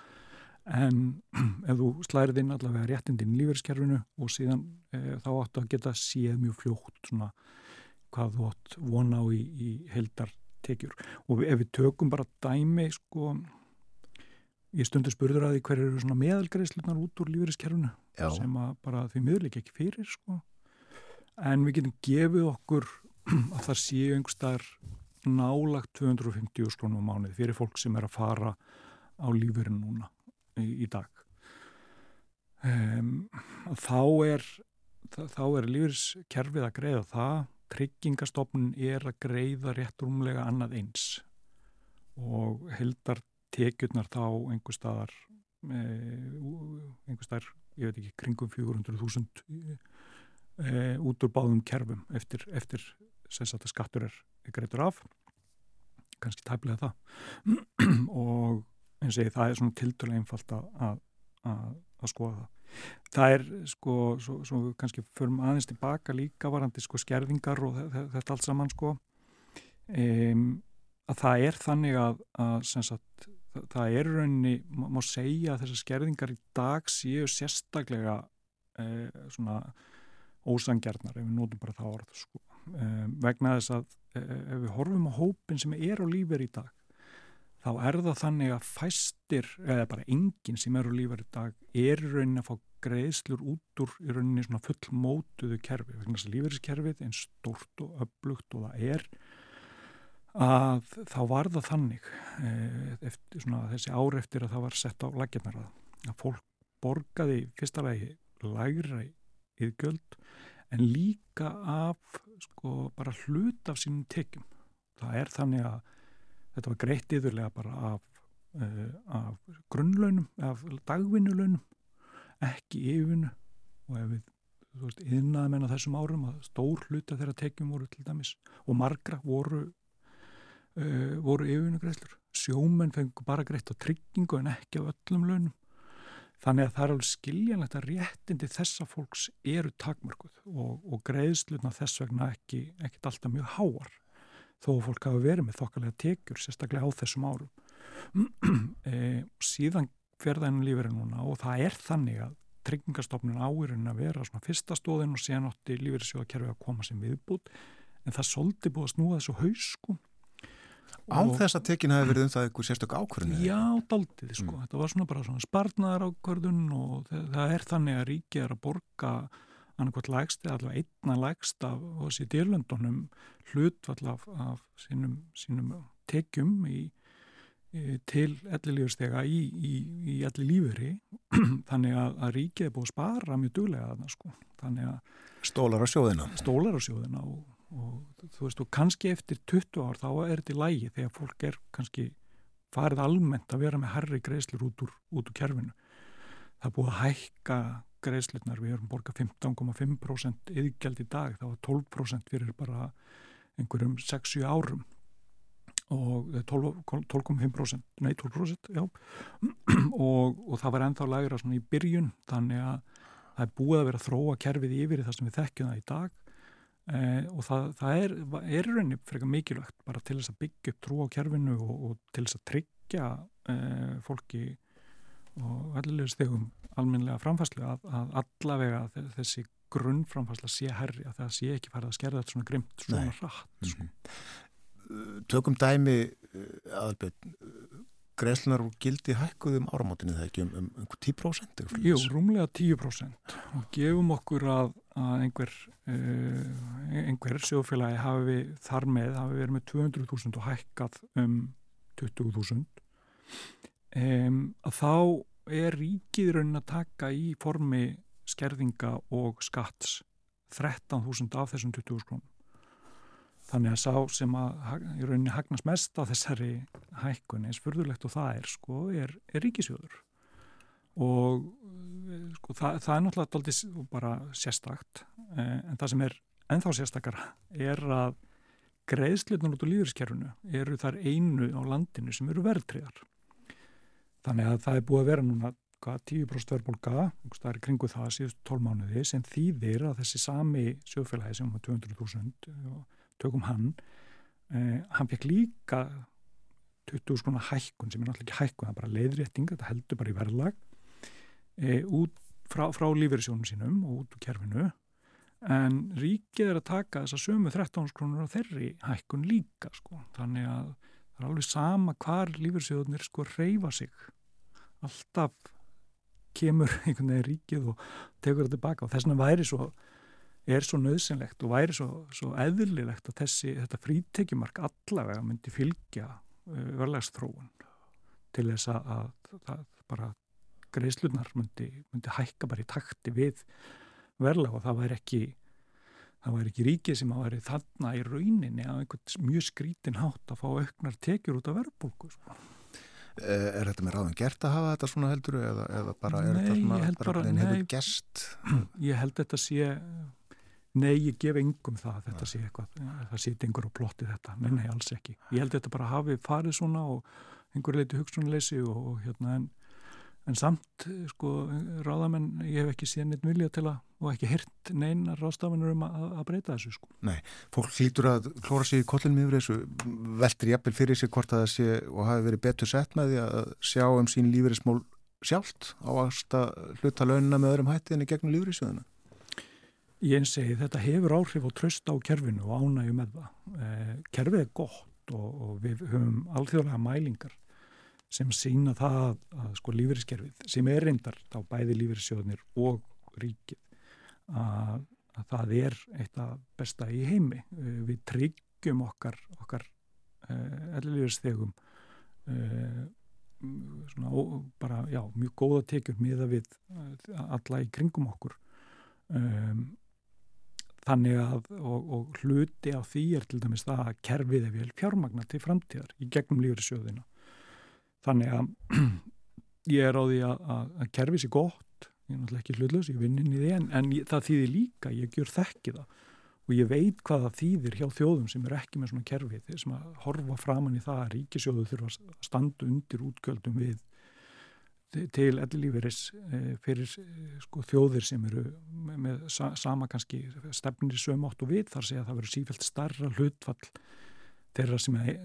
en ef þú slærið inn allavega réttindin í lífeyrskerfinu og síðan e, þá áttu að geta séð mjög fljótt svona hvað þú átt vona á í, í heldar tekjur. Og ef við tökum bara dæmi sko ég stundur spurður að því hver eru svona meðalgreislunar út úr lífeyriskerfunu sem að bara því miðurleik ekki fyrir sko. En við getum gefið okkur að það séu einhverstaðar nálagt 250 slónum á mánuði fyrir fólk sem er að fara á lífeyrin núna í, í dag. Um, þá er þá er lífeyriskerfið að greiða það tryggingastofnun er að greiða rétt rúmlega annað eins og heldar tekjurnar þá einhver staðar e, einhver staðar, ég veit ekki, kringum 400.000 e, út úr báðum kerfum eftir, eftir að skattur er greitur af. Kannski tæplega það. Og eins og ég það er svona tildulega einfalt að, að, að skoða það það er sko, svo, svo kannski förum aðeins tilbaka líka varandi sko skerðingar og þetta allt saman sko um, að það er þannig að, að sagt, það, er rauninni, má segja að þessar skerðingar í dag séu sérstaklega eh, svona ósangjarnar ef við nótum bara það orð sko. eh, vegna þess að eh, ef við horfum á hópin sem er á lífur í dag þá er það þannig að fæstir, eða bara enginn sem eru lífar í dag, er raunin að fá greiðslur út úr í rauninni svona fullmótuðu kerfi, þess að lífeyriskerfið einn stort og öflugt og það er að þá var það þannig eh, eftir, svona, þessi ár eftir að það var sett á lagjarnar að fólk borgaði fyrsta lagi lægra yðgjöld en líka af sko bara hlut af sínum tekjum. Það er þannig að þetta var greitt yfirlega bara af, uh, af grunnlaunum, af dagvinnulaunum ekki yfirvinnu. Og ef við, yðnaði menna þessum árum að stór hluta þeirra tekjum voru til dæmis og margra voru uh, voru yfirvinnugreislur sjómenn fengur bara greitt á tryggingu en ekki á öllum launum. Þannig að það er alveg skiljanlegt að réttindi þessa fólks eru takmörguð og, og greiðsluna þess vegna ekki, ekkit alltaf mjög háar þó að fólk hafa verið með þokkalega tekjur sérstaklega á þessum árum. E, síðan ferðaðinu lífeyri núna og það er þannig að tryggingastofnun áirinn að vera svona fyrsta stóðin og síðan átti lífeyrisjóðakerfi að koma sem viðbútt en það soldi búið að snúa þessu haus sko. Og- þess að tekin hafi verið um það eitthvað sérstök ákvörðin Já, daldið, sko. Þetta var svona bara svona sparnar ákvörðun og það er þannig að ríkið er að borga annarkvæmt lægst eða allavega einna lægst af þessi dýrlöndunum hlutvall af, af sínum, sínum tekjum í, í, til ellilífurstega í, í, í elli lífuri þannig að, að ríkið er búið að spara mjög duglega þarna sko. Þannig að Stólar á sjóðina. stólar á sjóðina og, og þú veist og kannski eftir 20 ár þá er þetta í lægi þegar fólk er kannski farið almennt að vera með herri greiðslur út úr, út úr kerfinu. Það er búið að hækka greiðslurnar, við erum borgað 15,5% yðgjald í dag, það var 12% fyrir bara einhverjum 6-7 árum. Og eh, 12 12,5% nei 12% já. Og, og það var ennþá lægra svona í byrjun þannig að það er búið að vera að þróa kerfið yfir það sem við þekkjum það í dag. Eh, og það, það er, er rauninni frekar mikilvægt bara til þess að byggja upp trú á kerfinu og, og til þess að tryggja eh, fólki og allir stegum alminlega framfæslu að, að allavega þe- þessi grunnframfæsla sé herri að það sé ekki farið að skerða þetta svona grimt svona Nei. rætt sko. Tökum dæmi aðalbjörn. Greiðslunar úr gildi hækkuðum áramótinu það ekki um, um einhver 10% eitthvað Jú, rúmlega 10% og gefum okkur að, að einhver, uh, einhver sjófélagi hafi þar með hafi verið með 200.000 og hækkað um 20.000 um, að þá er ríkið raunin að taka í formi skerðinga og skatts 13.000 af þessum 20.000 krónum. Þannig að sá sem að í rauninni hagnast mest á þessari hækkun eins furðulegt og það er sko, er, er ríkisjóður og sko, það, það er náttúrulega daldið bara sérstakt eh, en það sem er ennþá sérstakara er að greiðslutnur út úr lífyrskerfinu eru þar einu á landinu sem eru verðtriðar þannig að það er búið að vera núna hvað, 10% verðbólka, það er kringu það síðustu 12 mánuði sem þýðir að þessi sami sjófélagi sem var 200.000 og tökum hann eh, hann fekk líka 20 skona hækkun sem er náttúrulega ekki hækkun, það er bara leiðrétting, þetta heldur bara í verðlag e, út frá, frá lífeyrisjónum sínum og út úr kerfinu en ríkið er að taka þessa sömu 13 krónur á þeirri hækkun líka sko. þannig að það er alveg sama hvar lífeyrisjónir sko reyfa sig. Alltaf kemur einhvern veginn ríkið og tekur það tilbaka og þess vegna væri svo er svo nöðsynlegt og væri svo, svo eðlilegt að þessi, þetta frítekjumark allavega myndi fylgja uh, verðlagsþróun til þess að, að, að bara greiðslunar myndi, myndi hækka bara í takti við verðlag og það væri ekki það væri ekki ríkið sem að væri þarna í rauninni á einhvern mjög skrítin hátt að fá auknar tekjur út af verðbólku sko. Eh, Er þetta með ráðum gert að hafa þetta svona heldur eða, eða bara er Nei, þetta svona bara- bara, hefur nei. gest ég held þetta sé nei, ég gef engum það að þetta sé eitthvað, það sé einhver á plotti þetta nei, nei, alls ekki. Ég held þetta bara hafi farið svona og einhver leiti hugsunleysi og, og hérna en, en samt, sko, ráðamenn ég hef ekki séð neitt vilja til að og ekki hirt neina ráðstafanur um að, að breyta þessu, sko. fólk hlýtur að klóra sig í kollinum yfir þessu veltir jafnvel fyrir sig hvort að það sé og hafi verið betur sett með því að sjá um sín lífeyrismól sjálft á að hluta launina með öðrum hætti en í gegnum lífeyrissjóðina Ég segi þetta hefur áhrif og tröst á kerfinu og ánægju með það. Eh, kerfið er gott og, og við höfum alþjóðlega mælingar sem sína það að, að sko lífeyriskerfið sem er reyndar á bæði lífeyrissjóðnir og ríkið að, að það er eitt af besta í heimi. Eh, við tryggjum okkar, okkar eh, ellilífeyrisþegum eh, svona ó, bara, já, mjög góða tekjur miða við eh, alla í kringum okkur um, þannig að og, og hluti á því er til dæmis það að kerfið er vel fjármagna til framtíðar í gegnum lífrisjóðina þannig að ég er á því að, að, að kerfið sé gott ég er náttúrulega ekki hlutlaus, ég vinn inn í því en, en ég, það þýðir líka, ég gjör þekki það. Og ég veit hvað það þýðir hjá þjóðum sem eru ekki með svona kerfi þeir sem að horfa framann í það að ríkisjóðu þurfa að standa undir útgjöldum við til ellilíferis fyrir eh, sko, þjóðir sem eru með, með sa, sama kannski stefnir sömátt og við þar segja að það verður sífælt starra hlutfall þeirra sem er,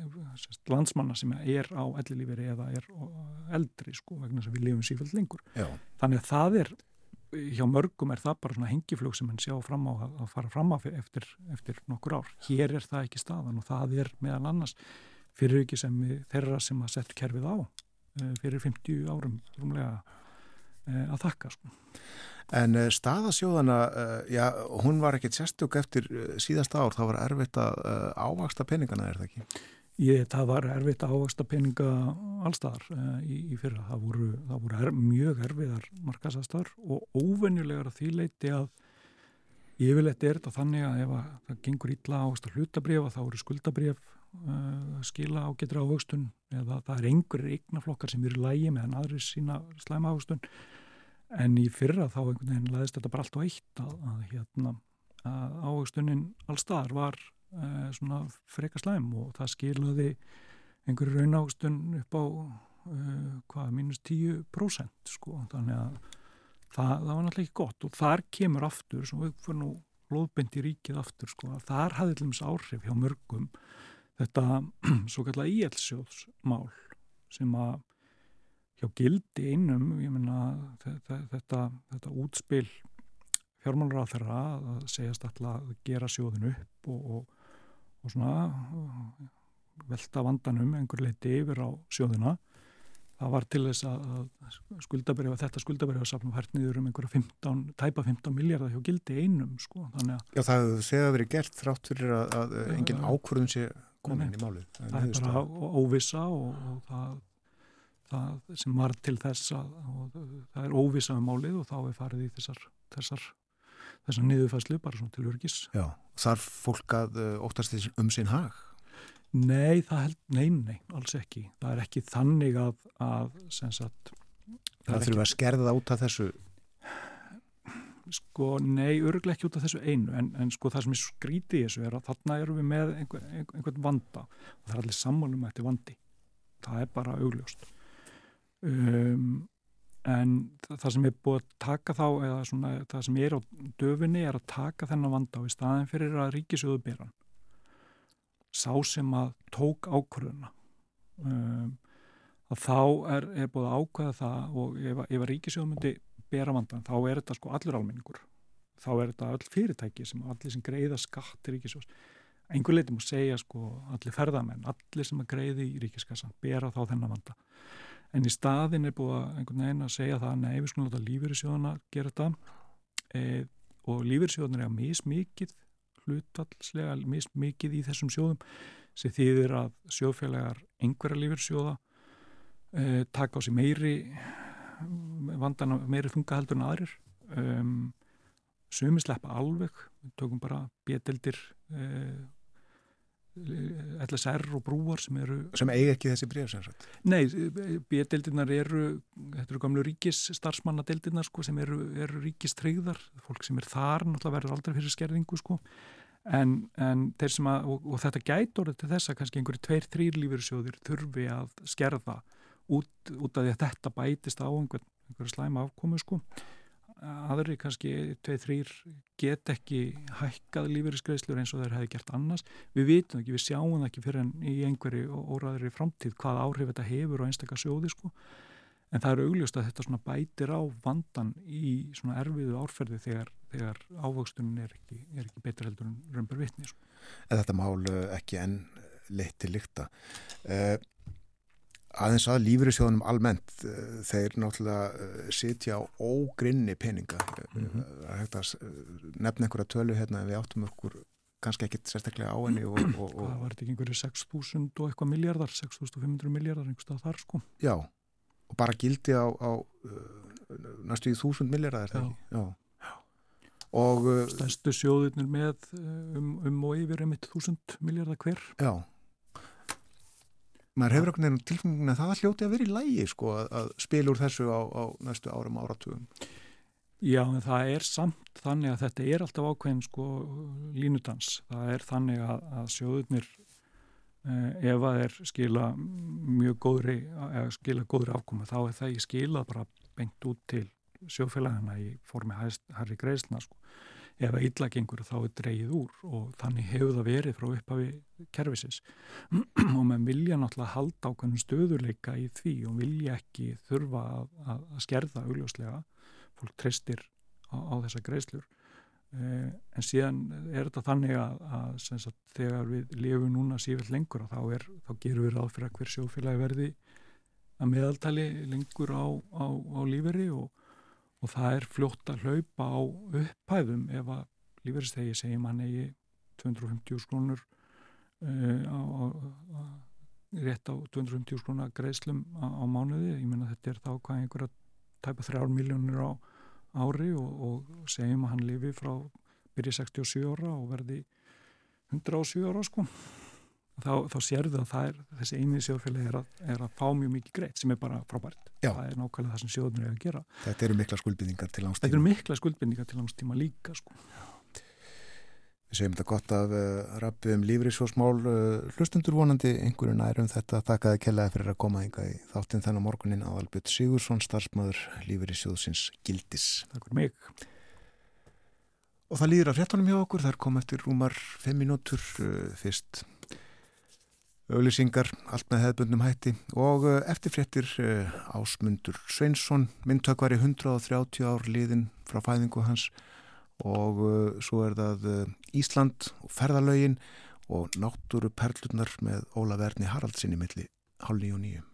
landsmanna sem er á ellilíferi eða er eldri sko vegna að við lifum sífælt lengur. Já. Þannig að það er hjá mörgum er það bara svona hengiflug sem henn sjá fram á að, fara fram á eftir, eftir nokkur ár. Hér er það ekki staðan og það er meðal annars fyrir ekki sem við, þeirra sem að setja kerfið á uh, fyrir 50 árum rúmlega uh, að þakka sko. En uh, staðasjóðana, já, hún var ekkit sérstök eftir síðasta ár, það var erfitt að ávaksta peningana, er það ekki? Ég, það var erfitt að ávaksta peninga allstaðar í, í fyrra. Það voru, það voru er, mjög erfiðar markasastar og óvenjulegar að því leiti að yfirleitt er þetta þannig að ef að það gengur ítla ávaksta hlutabrif þá eru skuldabrif uh, skila á getur ávakstun eða það er einhverjir eignaflokkar sem eru lægi meðan aðri sína slæma ávakstun en í fyrra þá einhvern veginn laðist þetta bara allt og eitt að, að, hérna, að ávakstunin allstaðar var uh, svona freka slæm og það skilaði einhverju raunágstun upp á uh, hvað, mínus 10% sko, þannig að það, það var náttúrulega ekki gott og þar kemur aftur, sem við fyrir nú loðbendi ríkið aftur, sko, þar hafði dæmis áhrif hjá mörgum þetta svo kallar íelsjóðsmál sem að hjá gildi einum, ég menna þetta, þetta, þetta útspil fjármálur á þeirra að segjast alltaf að gera sjóðin upp og, og og svona velta vandanum einhver leiti yfir á sjóðina. Það var til þess að skuldabriða, þetta skuldabriða safnum hært niður um einhverja 15, tæpa 15 miljardar hjá gildi einum sko, Já það hefur þegar verið gert þrátt fyrir að, að engin ákvörðun sé komin í málið. Það er bara óvisa og, og það, það sem var til þess að það er óvisa um málið og þá er farið í þessar, þessar þessar niðurfæslu bara svona til örgis. Já, þarf fólk að uh, óttast því um sinn hag? Nei, það held, nei, nei, alls ekki. Það er ekki þannig að, að sagt, það þurfa að skerða út af þessu? Sko, nei, örglega ekki út af þessu einu, en, en sko það sem er skrítið í þessu er að þarna erum við með einhver, einhvern vanda og það er allir sammálum er vandi. Það er bara augljóst. Um, en það sem er búið að taka þá eða svona, það sem er á döfinni er að taka þennan vanda á í staðin fyrir að ríkisjóðu byrjan sá sem að tók ákvörðuna um, að þá er, er búið að ákvæða það og ef, ef að ríkisjóðu myndi bera vandan þá er þetta sko allur almenningur. Þá er þetta all fyrirtæki sem allir sem greiða skatt til ríkisjós einhver leitum að segja sko allir ferðamenn allir sem að greiði í ríkiskassan bera þá þennan vanda en í staðin er búið að einhvern veginn að segja það nei, við skulum láta lífyrirsjóðana gera þetta. E, og lífyrirsjóðana er að mismikið hlutallslega mismikið í þessum sjóðum sem þýðir að sjóðfélagar einhverja lífyrirsjóða e, taka á sig meiri vandana meiri þunga heldur en aðrir. Um, sumi sleppa alveg við tökum bara beteldir e, LSR og brúar sem eru sem eigi ekki þessi breyfsensrætt Nei, B-deildirnar eru þetta eru gamlu ríkis starfsmannadeildirnar sko, sem eru, eru ríkistreyðar fólk sem er þar náttúrulega verður aldrei fyrir skerðingu sko. en, en þeir sem að og, og þetta gætur til þess að kannski einhverju tveir, þrýr lífyrsjóðir þurfi að skerða út, út af því að þetta bætist á einhver, einhverju slæma afkomu sko aðri kannski tveið þrýr get ekki hækkað lífeyriskreislur eins og þeir hefði gert annars. Við vitum ekki, við sjáum ekki fyrir en í einhverju óraðri framtíð hvað áhrif þetta hefur á einstakar sjóði sko. En það eru augljóst að þetta bætir á vandan í svona erfiðu árferði þegar, þegar ávöxtunum er ekki, ekki betur heldur en römbur vitni sko. En þetta mál eh, ekki enn leitt til lykta. Uh, aðeins að lífyrirsjóðunum almennt eh, þeir náttúrulega eh, sitja á ógrinni peninga. Mm -hmm. að nefna einhverja tölu hérna við áttum okkur kannski ekkit sérstaklega á henni og, og, og Það var ekki einhverju 6.000 og eitthvað miljardar 6.500 miljardar einhverstað þar sko? Já, og bara gildi á, á næstu í 1000 miljardar er það ekki? Já. Og, Stærstu sjóðunir með um, um og yfir einmitt 1000 miljardar hver? Já maður hefur einhvern veginn tilfengið að það hljóti að vera í lægi sko að, að spila úr þessu á, á næstu árum áratugum. Já, en það er samt þannig að þetta er alltaf ákveðin sko línudans. Það er þannig að, að sjóðurnir eh, ef að er skila mjög góðri, eða skila góðri afkoma þá er það ekki skilað bara bengt út til sjófélagina í formi Harry Greisna sko ef að illa gengur þá er dreyið úr og þannig hefur það verið frá upphafi kervisins og maður vilja náttúrulega halda ákveðnum stöðuleika í því og vilja ekki þurfa að, að, að skerða augljóslega. Fólk treystir á, á þessa greiðslur. Uh, en síðan er þetta þannig að, að þegar við lifum núna sífill lengur þá, er, þá gerum við ráð fyrir að hver sjófélagi verði að meðaltali lengur á, á, á líferi og, og það er fljótt að hlaupa á upphæðum ef að líferistegi segjum hann eigi 250 skrónur uh, á, á, rétt á 250 skrónar greiðslum á, á mánuði, ég menna þetta er þá hvað einhverja tæpa þrjár miljónir á ári og, og segjum að hann lifi frá byrja 67 ára og verði 107 ára sko þá, þá sérðu að er, þessi eini sjóðfélagi er, er að fá mjög mikið greitt sem er bara frábært. Já. það er nákvæmlega það sem sjóðunir er að gera. Þetta eru mikla skuldbindingar til langstíma Þetta eru mikla skuldbindingar til langstíma líka sko. Við segjum þetta gott af uh, rappi um lífriðsjósmál uh, hlustundur vonandi einhverju nærum þetta. Takaði kellaði fyrir að koma yngar í þáttinn þennan morgunin aðalbjörn Sigursson starfsmöður lífriðsjóðsins Gildis. Takk fyrir mig. Og það líður að fréttanum hjá okkur, það er komið eftir rúmar 5 minútur uh, fyrst auðlýsingar, allt með hefðbundnum hætti og uh, eftir fréttir uh, Ásmundur Sveinsson, myndtökvar í 130 ár liðin frá fæðingu hans og uh, svo er það Ísland og ferðalögin og náttúru perlunar með Óla Verni Haraldsinni milli hálf nýju og nýju.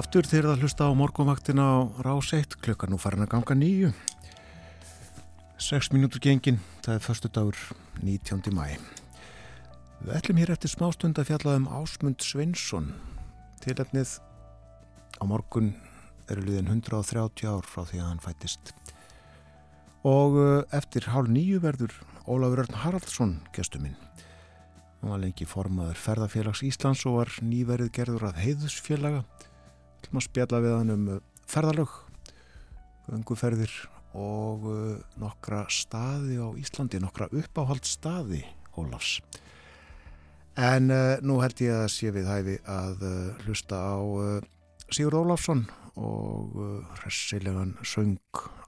Aftur þegar það hlusta á morgunvaktina á rás 1 klukkan nú farin að ganga nýju 6 mínútur gengin það er förstu dagur 19. mæ Við ætlum hér eftir smástund að fjalla um Ásmund Sveinsson. Tilefnið á morgun eru liðin 130 ár frá því að hann fættist. Og uh, eftir hálf nýju verður Ólafur Örn Haraldsson gestuminn hann var lengi formaður ferðarfélags Íslands og var nýverið gerður að heiðusfélaga ætlum að spjalla við hann um uh, ferðalög, gönguferðir og uh, nokkra staði á Íslandi, nokkra uppáhald staði Ólafs. En uh, nú held ég að sé við hæfi að uh, hlusta á uh, Sigur Ólafsson og uh, hressilegan söng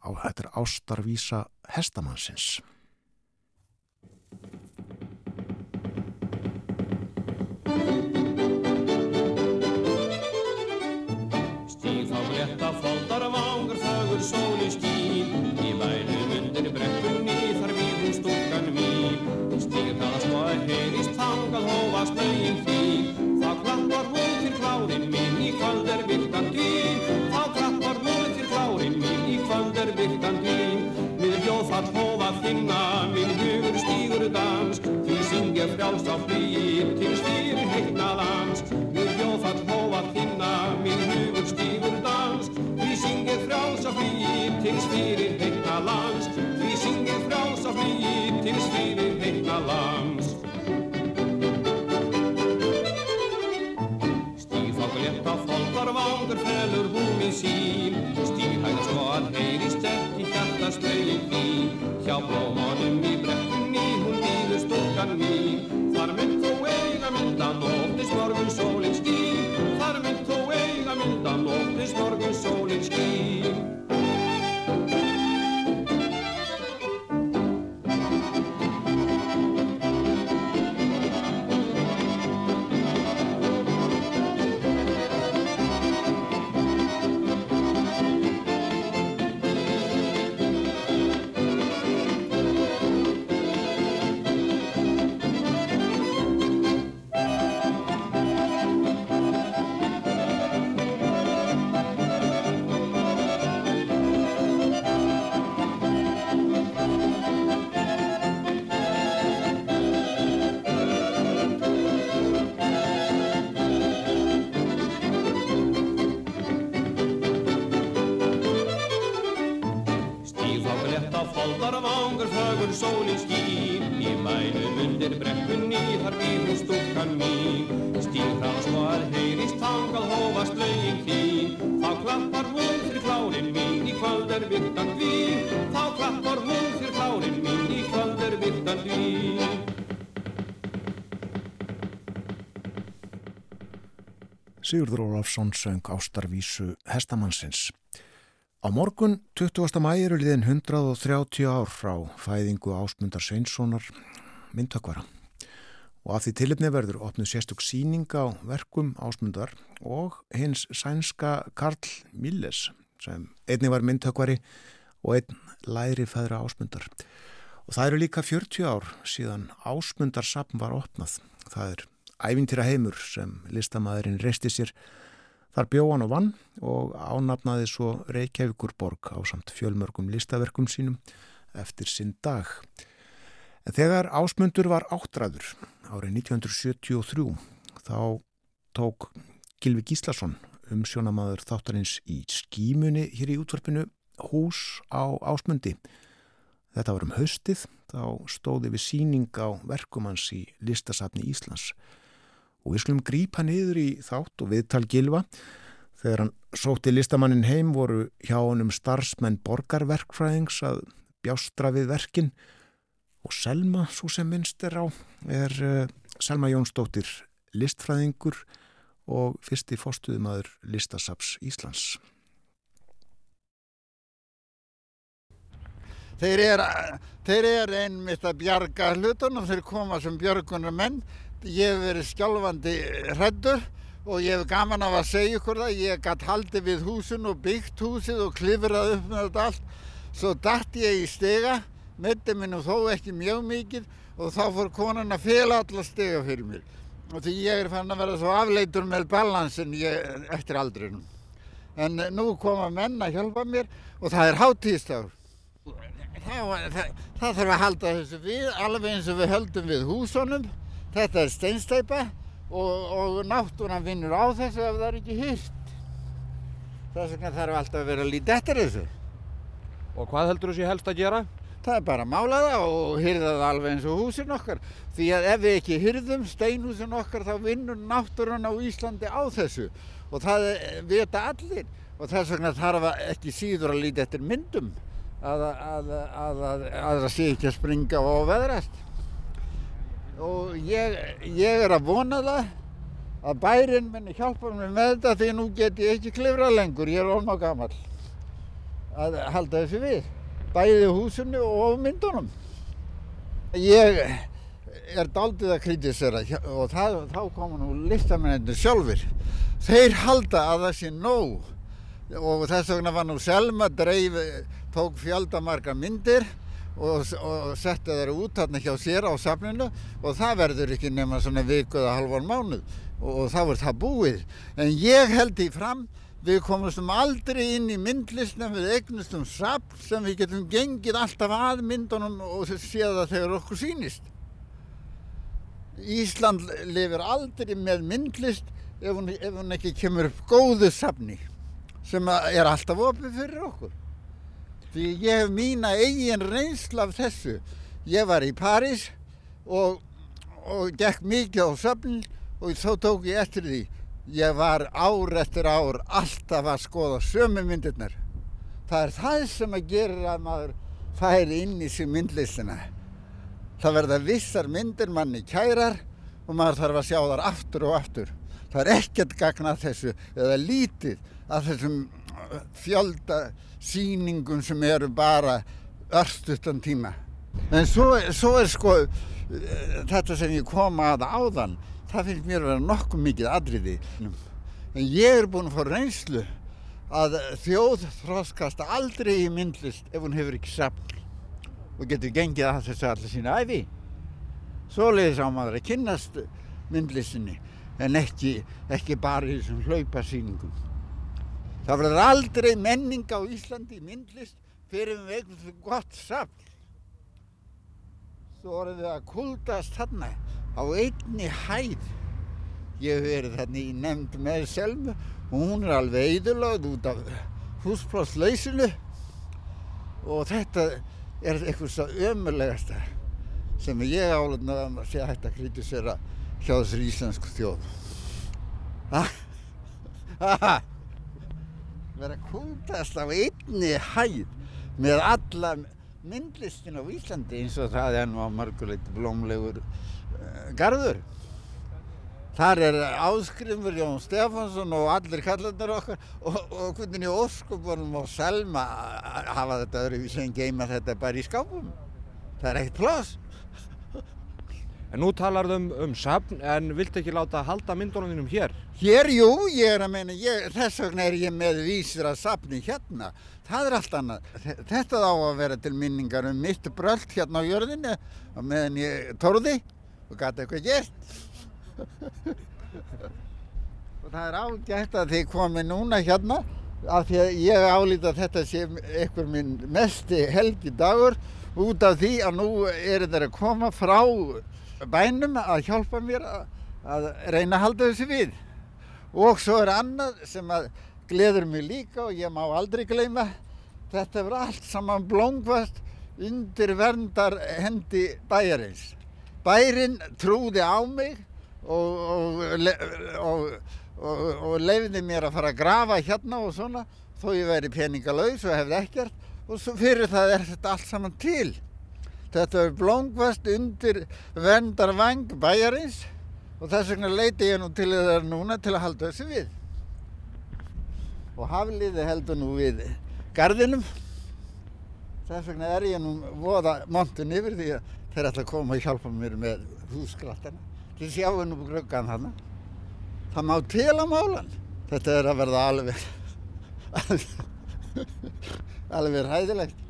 á er ástarvísa hestamannsins. Á flýir til stýrin heitna dans Við hljóðfall hófa finna minn hugur stígur dans. Því syngir frjáls á flýir til stýrin heitna lands. Því syngir frjáls á flýir til stýrin heitna lands. Stífákulétta fólkar vangur felur hún í sín Stýrhægt svo að heyrist ekki hjartast lögin þín Hjá blómanum í eiga myndan óttist morgun sólinn Sigurður Ólafsson söng ástarvísu Hestamannsins. Á morgun 20. mæri liðin 130 ár frá fæðingu Ásmundar Sveinssonar myndtökvara og af því tilipni verður opnuð sérstök síning á verkum Ásmundar og hins sænska Karl Milles sem einni var myndtökvari og einn læri fæðra Ásmundar. Og það eru líka 40 ár síðan Ásmundarsapn var opnað. Það er ævintýra heimur sem listamæðurinn reisti sér Þar bjóðan og vann og ánafnaði svo Reykjavíkur borg á samt fjölmörgum listaverkum sínum eftir sinn dag. En þegar ásmundur var áttræður árið 1973 þá tók Gilvi Gíslason um sjónamaður þáttarins í skímunni hér í útvarpinu hús á ásmundi. Þetta var um haustið, þá stóði við síning á verkumans í listasafni Íslands og við skulum grípa niður í þátt og viðtal Gilva. Þegar hann sótti listamannin heim voru hjá honum starfsmenn borgarverkfræðings að bjástra við verkin og Selma, svo sem minnst er á, er uh, Selma Jónsdóttir listfræðingur og fyrsti fórstuðumadur Listasaps Íslands. Þeir er, er einmitt að bjarga hlutunum, þeir koma sem björgunar menn ég hef verið skjálfandi hrættur og ég hef gaman af að segja ykkur það. Ég gætt haldið við húsin og byggt húsið og klifrað upp með þetta allt. Svo dætt ég í stega metti minn og þó ekki mjög mikið og þá fór konan að fela alla stega fyrir mér og því ég er fann að vera svo afleitur með balansin ég, eftir aldrinum. En nú koma menn að hjálpa mér og það er hátíðstafur það, það, það þarf að halda þessu við alveg eins og við höldum við húsunum Þetta er steinsteipa og, og náttúran vinnur á þessu ef það er ekki hyrt. Þess vegna þarf alltaf að vera lítið eftir þessu. Og hvað heldur þú sé helst að gera? Það er bara að mála það og hyrða það alveg eins og húsin okkar. Því að ef við ekki hyrðum steinhúsin okkar þá vinnur náttúran á Íslandi á þessu. Og það vita allir. Og þess vegna þarf ekki síður að lítið eftir myndum að það sé ekki að springa og veðrast og ég, ég er að vona það að bærin minni hjálpa mér með þetta því nú get ég ekki klifrað lengur, ég er orðin á gammal að halda þessu við bæði húsinu og myndunum. Ég er daldið að kritisera og það, þá koma nú listamennir sjálfur þeir halda að það sé nóg og þess vegna var nú Selma dreif tók fjöldamarga myndir og, og setja þeirra út hérna hjá sér á safninu og það verður ekki nema svona viku eða halvan mánuð og, og þá er það búið. En ég held í fram við komumstum aldrei inn í myndlistum við eignustum safn sem við getum gengið alltaf að myndunum og séð það þegar okkur sýnist. Ísland lifir aldrei með myndlist ef hún, ef hún ekki kemur upp góðu safni sem er alltaf opið fyrir okkur. Því ég hef mína eigin reynsl af þessu. Ég var í París og, og gekk mikið á söfn og þá tók ég eftir því. Ég var ár eftir ár alltaf að skoða sömu myndirnar. Það er það sem að gera að maður færi inn í sér myndlistina. Það verða vissar myndir manni kærar og maður þarf að sjá þar aftur og aftur. Það er ekkert gagna þessu eða lítið að þessum fjölda síningum sem eru bara örstuttan tíma. En svo, svo er sko þetta sem ég kom að áðan, það finnst mér að vera nokkuð mikið aðriði. En ég er búinn að fá reynslu að þjóð þróskast aldrei í myndlist ef hún hefur ekki safn og getur gengið að þessu allir sína æfi. Svoleiðis á maður að kynnast myndlistinni en ekki, ekki bara í þessum hlaupasýningum. Það verður aldrei menning á Íslandi í myndlist fyrir við eitthvað gott safn. Svo vorum við að kuldast þarna á einni hæð. Ég hef verið þarna í nefnd með Selmu og hún er alveg eidulagð út af húsplásleysinu og þetta, er eitthvað svo ömulegasta sem ég álutna að sé hægt að kritisera hjá þessari íslensku þjóð. Ha? Ha? Verða kútast á einni hæð með alla myndlistin á Íslandi eins og það er nú á margulegt blómlegur uh, garður. Þar er Áskrifur Jón Stefánsson og allir kallarnir okkar og, og hvernig óskupunum og Selma hafa þetta öðruvísi en geima þetta bara í skápum. Það er eitt pláss. En nú talar þau um, um safn en vilt ekki láta halda myndunum hér? Hér, jú, ég er að meina, ég, þess vegna er ég með vísir að safni hérna. Það er allt annað. Þe- Þetta á að vera til minningar um mitt brölt hérna á jörðinni og meðan ég tóði og gæti eitthvað gert. og það er ágætt að þið komi núna hérna af því að ég álít að þetta sé einhver minn mesti helgi dagur út af því að nú eru þeir að koma frá bænum að hjálpa mér að, að reyna að halda þessu við. Og svo er annað sem að gleður mig líka og ég má aldrei gleyma. Þetta er allt saman blóngvast undir verndar hendi bæjarins. Bærin trúði á mig og, og, og, og leiði mér að fara að grafa hérna og svona þó ég væri peningalaus og hefði ekkert. Og svo fyrir það er þetta allt saman til þetta er blóngvast undir verndarvang bæjarins og þess vegna leiti ég nú til þeirra núna til að halda þessu við. Og hafliði heldur nú við gardinum þess vegna er ég nú voða montun yfir því að þeir ætla að koma og hjálpa mér með húskrattana. Þið sjáu nú gluggan þarna. Það má til á málan þetta er að verða alveg alveg ræðilegt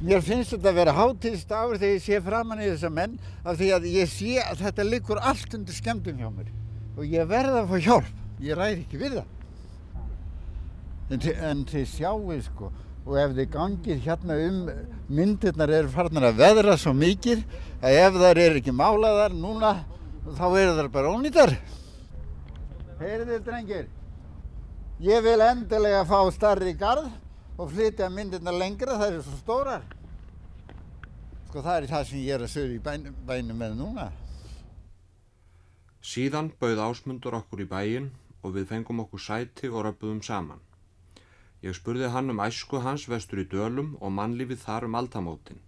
Mér finnst þetta að vera hátíðstafur þegar ég sé framann í þessa menn af því að ég sé að þetta liggur allt undir skemmtum hjá mér og ég verð að fá hjálp, ég ræði ekki við það. En, en þið sjáu sko og ef þið gangið hérna um myndirnar eru farnar að veðra svo mikið að ef þær eru ekki málaðar núna þá eru þær bara ónýtar. Heyrið þið drengir, ég vil endilega fá starri garð og flytja myndirnar lengra, það eru svo stórar. Sko það er það sem ég er að sögja í bænum, bænum með núna. Síðan bauð ásmundur okkur í bæinn og við fengum okkur sæti og röpuðum saman. Ég spurði hann um æsku hans vestur í dölum og mannlífið þar um aldamótin.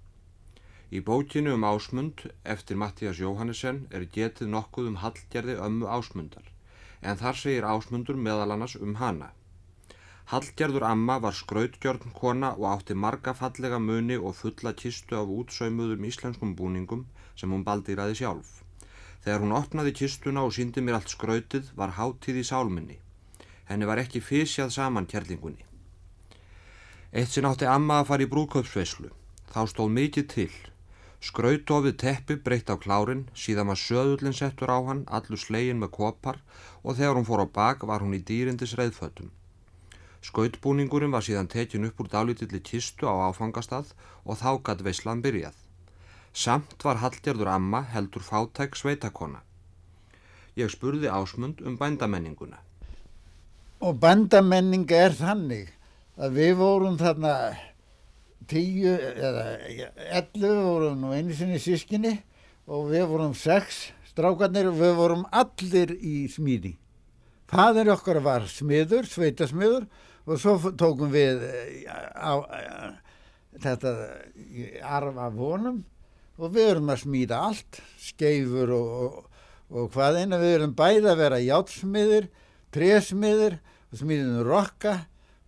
Í bókinu um ásmund eftir Mattías Jóhannesen er getið nokkuð um hallgerði ömmu ásmundar, en þar segir ásmundur meðal annars um hana. Hallgerður amma var skrautgjörn kona og átti marga fallega muni og fulla kistu af útsaumuðum íslenskum búningum sem hún baldýraði sjálf. Þegar hún opnaði kistuna og síndi mér allt skrautið var hátíð í sálminni. Henni var ekki fysjað saman kærlingunni. Eitt sinn átti amma að fara í brúköpsveislu. Þá stóð mikið til. Skrautofið teppi breytt á klárin, síðan var söðullin settur á hann, allur slegin með kopar og þegar hún fór á bak var hún í dýrindis reyðfötum. Skautbúningurinn var síðan tekin upp úr dálítilli kistu á áfangastað og þá gatt veislan byrjað. Samt var Hallgerður amma heldur fátæk sveitakona. Ég spurði Ásmund um bændamenninguna. Og bandamenning er þannig að við vorum þarna tíu eða ellu vorum nú einu sinni sískinni og við vorum sex strákarnir og við vorum allir í smíði. Fadir okkar var smiður, sveitasmiður og svo tókum við eh, á, á, þetta í arf af honum og við erum að smíða allt, skeifur og, og, og hvað eina. Við erum bæði að vera játsmiðir, trésmiðir og smíðum rokka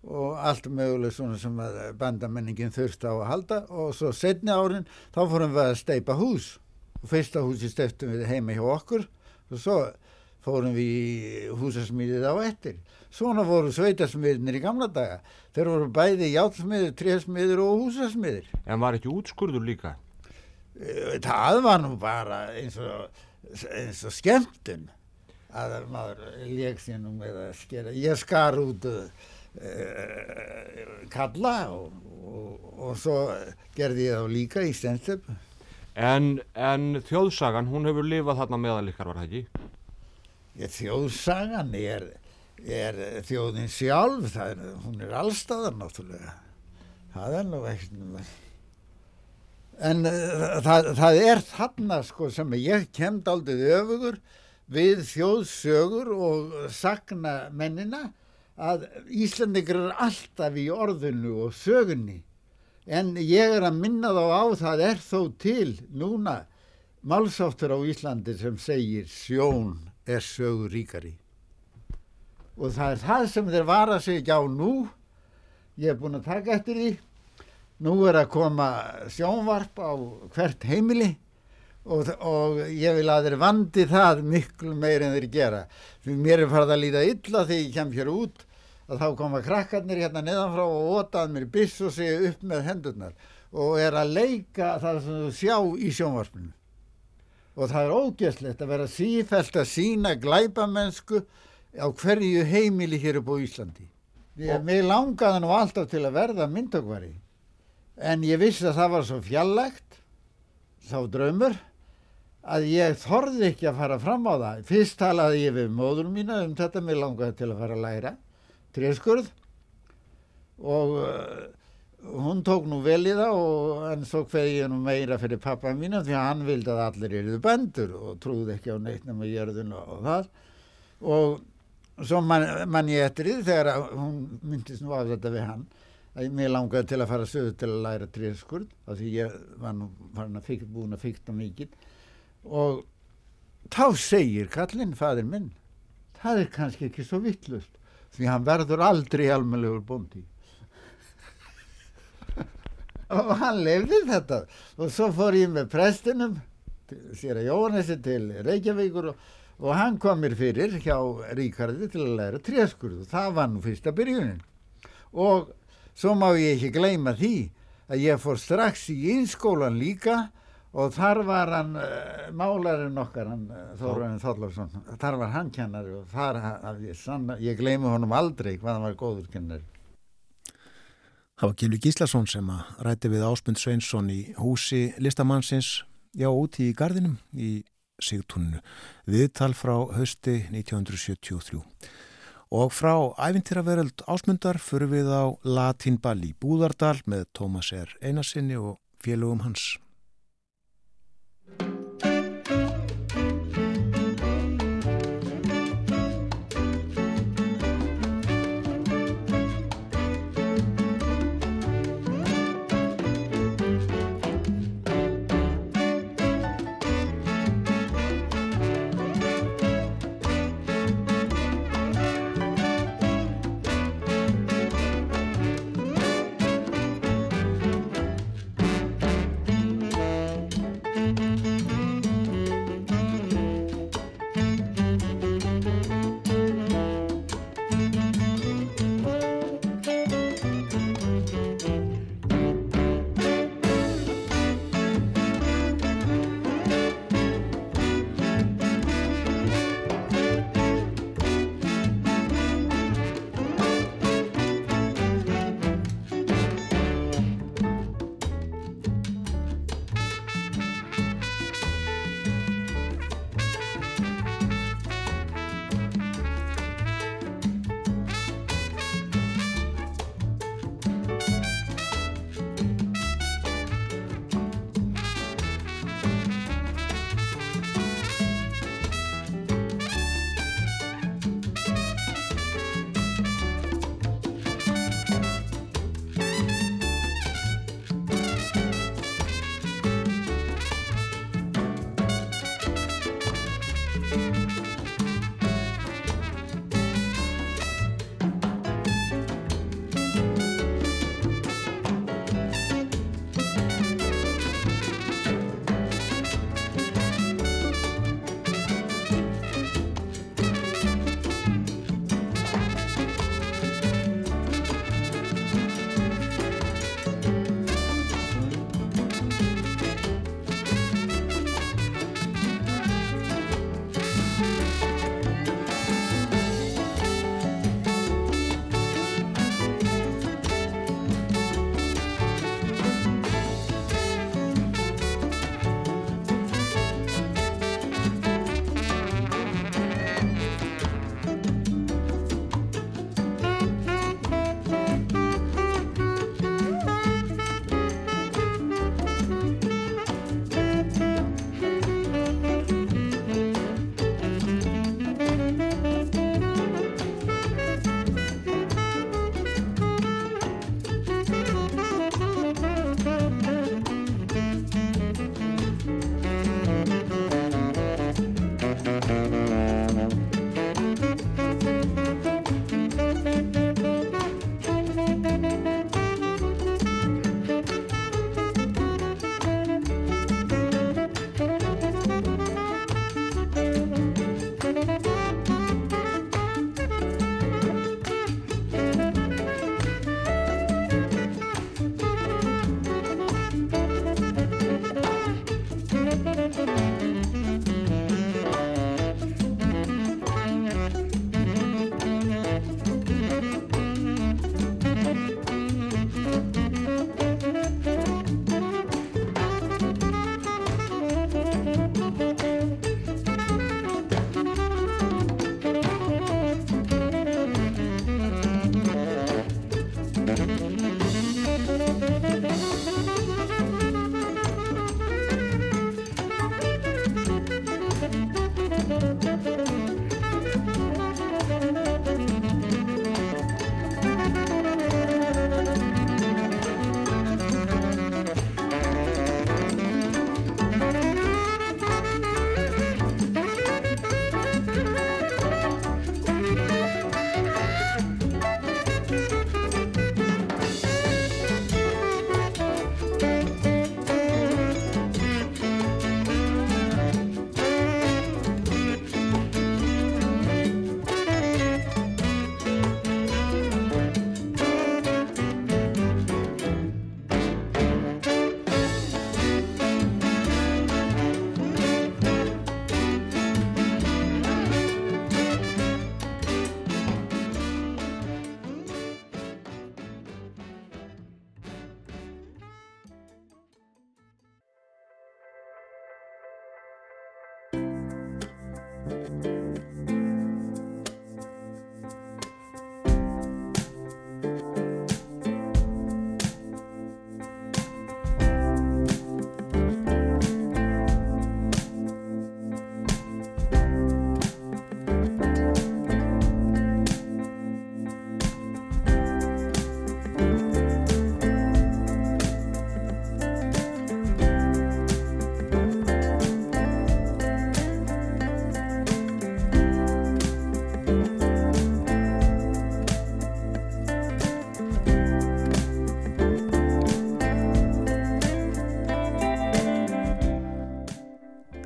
og allt möguleg svona sem bandamenningin þurfti á að halda. Og svo setni árin þá fórum við að steipa hús. Og fyrsta húsi steiptum við heima hjá okkur. Og svo fórum við í húsasmíðið á eftir. Svona voru sveitasmiðinir í gamla daga. Þeir voru bæði játsmiðir, trésmiðir og húsasmiðir. En var ekki útskurður líka? Eh, Það var nú bara eins og, eins og skemmtun að maður með að skera. Ég skar út uh, kalla og, og, og svo gerði ég þá líka í stenstöp. En, en þjóðsagan, hún hefur lifað þarna meðal ykkar, var það ekki? Þjóðsagan er, er þjóðin sjálf, er, hún er allstaðar náttúrulega. Það er nú ekkert, En uh, það, það er þarna sko sem ég kemd aldrei öfugur við þjóðsögur og sagna mennina að Íslandingur er alltaf í orðinu og sögunni. En ég er að minna þá á það er þó til núna málsáttur á Íslandi sem segir sjón er sögur ríkari. Og það er það sem þeir vara sig ekki á nú. Ég er búin að taka eftir því. Nú er að koma sjónvarp á hvert heimili og, og ég vil að þeir vandi það miklu meir en þeir gera. Því mér er farið að líða illa þegar ég kem hér út að þá koma krakkarnir hérna neðanfrá og ótað mér biss og segja upp með hendurnar og er að leika það sem þú sjá í sjónvarpinu. Og það er ógeðslegt að vera sífælt að sína glæpamennsku á hverju heimili hér upp á Íslandi. Ég, mér langaði nú alltaf til að verða myndokvari en ég vissi að það var svo fjallægt þá draumur að ég þorði ekki að fara fram á það. Fyrst talaði ég við móður mína um þetta, mér langaði til að fara að læra tréskurð og hún tók nú vel í það og en svo hverði ég nú meira fyrir pappa mína því að hann vildi að allir eruðu bendur og trúði ekki á neitt nema jörðun og, og það. Og svo mann man ég eftir því þegar hún myndist nú á þetta við hann að mér langaði til að fara söðu til að læra tréskurð af því ég var nú fíkta búin að fíkta mikið. Og þá segir kallinn fadir minn það er kannski ekki svo vittlust því hann verður aldrei almennlegur bóndi og hann lefði þetta. Og svo fór ég með prestinum sér að Jónesi til Reykjavíkur og, og hann kom mér fyrir hjá Ríkardi til að læra tréskurð. Og það var nú fyrsta byrjunin. Og svo má ég ekki gleyma því að ég fór strax í einskólan líka og þar var hann uh, málarinn okkar hann, Þórun Þorlófsson þar var hann kennari og þar ég, sanna, ég gleymi honum aldrei hvað hann var góður kennari Það var Gilvi Gíslason sem að ræti við Ásmund Sveinsson í húsi listamannsins, já, úti í gardinum í Sigtúninu. Viðtal frá hösti 1973 og frá æfintýraveröld Ásmundar fyrir við á Latinball í Búðardal með Tómas R. Einarsinni og félögum hans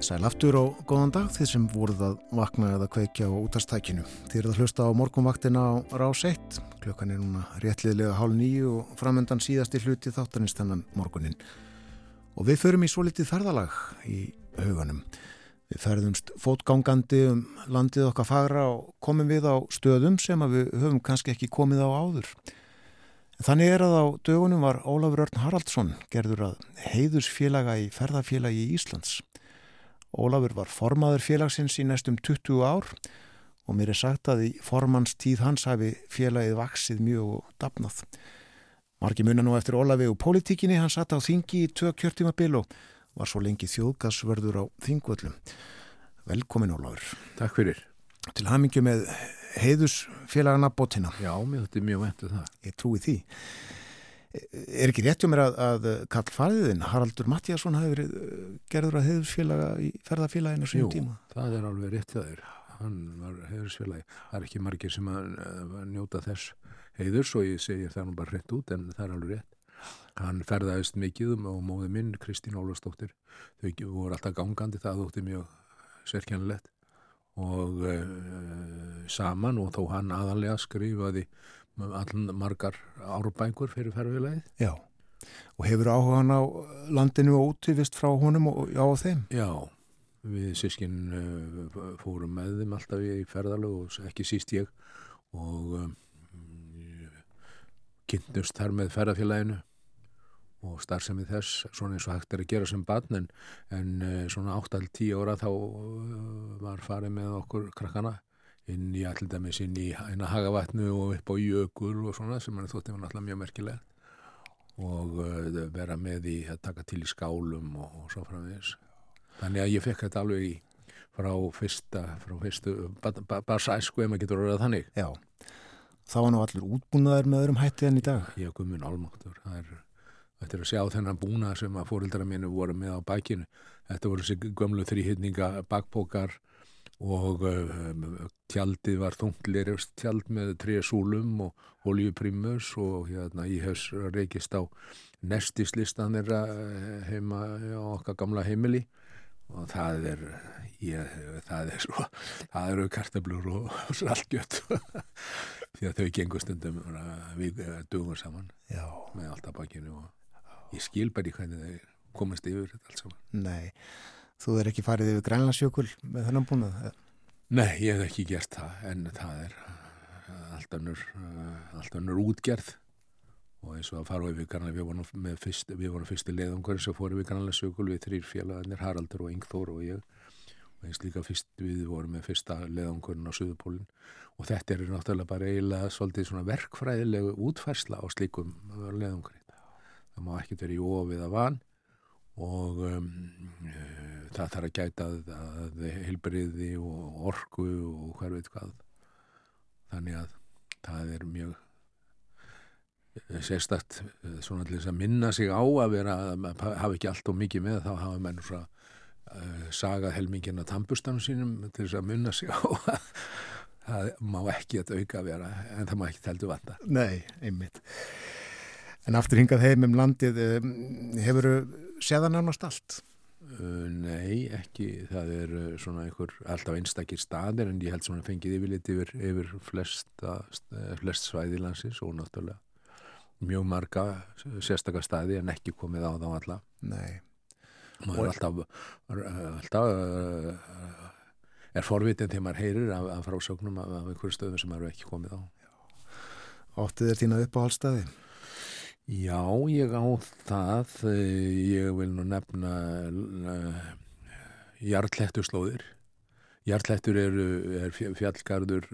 Sæl aftur og góðan dag þið sem voruð að vakna eða kveikja á útastækinu. Þið eruð að hlusta á morgunvaktina á rás 1. Klukkan er núna réttliðlega hálf nýju og framöndan síðasti hluti þáttanins þennan morgunin. Og við förum í svo litið ferðalag í huganum. Við ferðumst fótgangandi um landið okkar fagra og komum við á stöðum sem við höfum kannski ekki komið á áður. Þannig er að á dögunum var Ólafur Örn Haraldsson gerður að heiðusfélaga í ferðarfélagi í Íslands. Ólafur var formaður félagsins í næstum 20 ár og mér er sagt að í formans tíð hans hafi félagið vaksið mjög og dapnað. Marki munna nú eftir Ólafi og politíkinni, hann satt á þingi í tvö kjörtíma bil og var svo lengi þjóðgasvörður á þingvöllum. Velkomin Ólafur. Takk fyrir. Til hamingju með heiðusfélagana bótina. Já, mér þetta er mjög ventuð það. Ég trúi því. Er ekki rétt hjá mér að, að Karl Fæðin, Haraldur Mattíasson hafi verið uh, gerður að heiðusfélaga í ferðarfélaginu sem tíma? Jú, það er alveg rétt það er. Hann var heiðusfélagi. Það er ekki margir sem að, að njóta þess heiðurs og ég segi það nú bara rétt út en það er alveg rétt. Hann ferðaðist mikið um og móði minn, Kristín Ólafsdóttir, þau voru alltaf gangandi, það þótti mjög sérkjænlegt og uh, saman og þó hann aðalega skrifaði allan margar árbængur fyrir ferðfélagið. Já, og hefur áhugan á landinu og útivist frá honum og á þeim? Já, við sískinn uh, fórum með þeim alltaf í ferðalög og ekki síst ég og um, kynntust þar með ferðarfélaginu og starfsemið þess svona eins og hægt er að gera sem barn en, en uh, svona 8-10 ára þá uh, var farið með okkur krakkana inn í allir dæmis inn í hagavatnu og upp á jökul og svona sem mann þótti var náttúrulega mjög merkilega og uh, vera með í að taka til í skálum og, og svo framvegis. Þannig að ég fekk þetta alveg í frá fyrsta, frá fyrstu barsæsku ef maður getur orðað þannig. Já, þá var nú allir útbúnaðar með öðrum hætti enn í dag. Ég kom minn álmáttur það er Þetta er að sjá þennan búna sem að fórildara mínu voru með á bækinu. Þetta voru þessi gömlu þrýhittninga bakbókar og um, tjaldið var þunglirist tjald með trija súlum og oljuprímus og hérna ég hef reykist á nestislistanir heima á okkar gamla heimili og það er ég, það er svo það eru kartablur og, salgjöt því að þau gengur stundum við dugum saman Já. með alltaf bækinu og ég skil bara í hvernig þau komast yfir þetta allt saman. Nei, þú er ekki farið yfir Grænlandsjökul með þennan búnað? Nei, ég hef ekki gert það, en það er önnur, allt önnur útgerð. Og eins og að fara yfir Grænlandsjökul, við vorum fyrsti leiðangur sem fór yfir Grænlandsjökul við þrýr félagarnir, Haraldur og Yngþór og ég. Og eins líka fyrst við vorum með fyrsta leiðangurinn á Suðupólinn og þetta er náttúrulega bara eiginlega svolítið svona verkfræðilegu útfærsla á slíkum leiðangurinn það má ekkert vera í ofið að van og um, uh, það þarf að gæta að, að hilbriði og orku og hver veit hvað. Þannig að það er mjög sérstakt svona til þess að minna sig á að vera að hafa ekki allt og mikið með þá hafa menn svona uh, sagað helmingina tambustanum sínum til þess að minna sig á að það má ekki að auka vera en það má ekki teldu vanda Nei, einmitt. En aftur hingað heim um landið, hefur séða nánast allt? Uh, nei, ekki. Það er uh, svona einhver alltaf einstakir staðir en ég held svona fengið yfirleitt yfir, yfir flesta, flest svæði landsins og náttúrulega mjög marga sérstakar staði en ekki komið á þá alla. Nei. Maður er alltaf, alltaf uh, er forvitin þegar maður heyrir af, af frásögnum af, einhverju stöðum sem maður ekki komið á. Óttið er þína uppáhaldstæði? Já, ég á það, ég vil nú nefna uh, jarlættuslóðir. Jarlættur er, er fjallgarður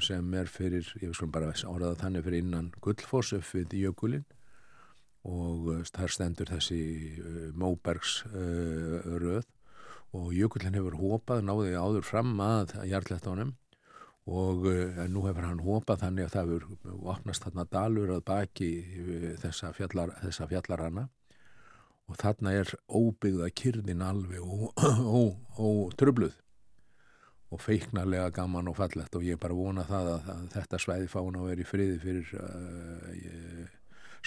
sem er fyrir, ég skulum bara áraða þannig fyrir innan Gullfoss upp við Jökulinn. Og þar stendur þessi Móbergs röð. Og Jökullin hefur hópað, náði áður fram að jarlættunum og uh, nú hefur hann hópað þannig að það hefur opnast þarna dalur að baki þessa, fjallar, þessa fjallarana. Og þarna er óbyggða kyrðin alveg og tröfluð og feiknarlega gaman og fallett og ég bara vona það að, að þetta svæði fána að vera í friði fyrir uh,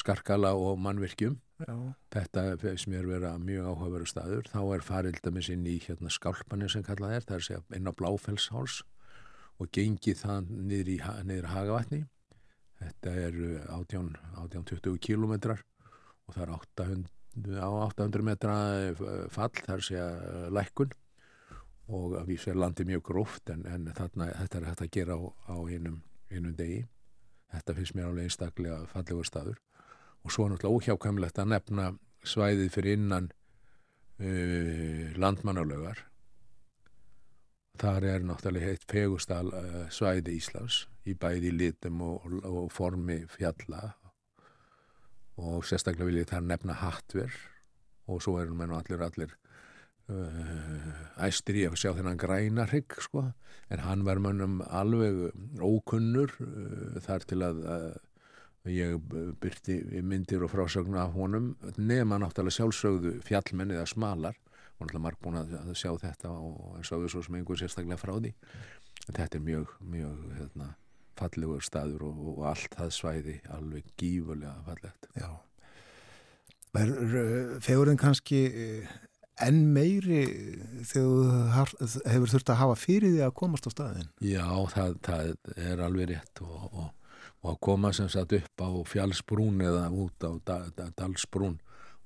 skarkala og mannvirkjum. Já, Þetta finnst mér vera mjög áhugaveru staður. Þá er farildamins inn í hérna skálpanir sem kallað er, það er að segja inn á Bláfellsháls og gengi það niður í niður Hagavatni. Þetta er 18, 18-20 kilometrar og það er 800, á 800 metra eh, fall, það er að eh, lækkun og að vísu er landið mjög gróft en, en þarna, þetta er hægt að gera á, á einum, einum degi. Þetta finnst mér alveg einstaklega fallegur staður og svo er náttúrulega óhjákvæmlegt að nefna svæðið fyrir innan uh, landmannalögar þar er náttúrulega heitt fegustal uh, svæði Íslands í bæði litum og, og, formi fjalla og sérstaklega vil ég þar nefna Hattver og svo erum menn allir allir uh, æstir í að sjá þennan græna hrygg sko. En hann var mönnum alveg ókunnur uh, þar til að uh, ég byrti myndir og frásögnu af honum nema náttúrulega sjálfsögðu fjallmenn eða smalar og náttúrulega marg búin að, að sjá þetta og sögðu svo sem einhver sérstaklega frá því en þetta er mjög, mjög hérna, fallegur staður og, og allt það svæði alveg gífurlega fallegt já. Verður uh, fegurinn kannski uh, enn meiri þegar þú hefur þurft að hafa fyrir því að komast á staðin? Já, það, það er alveg rétt og, og, og að koma sem sagt upp á fjallsbrún eða út á da, da, dalsbrún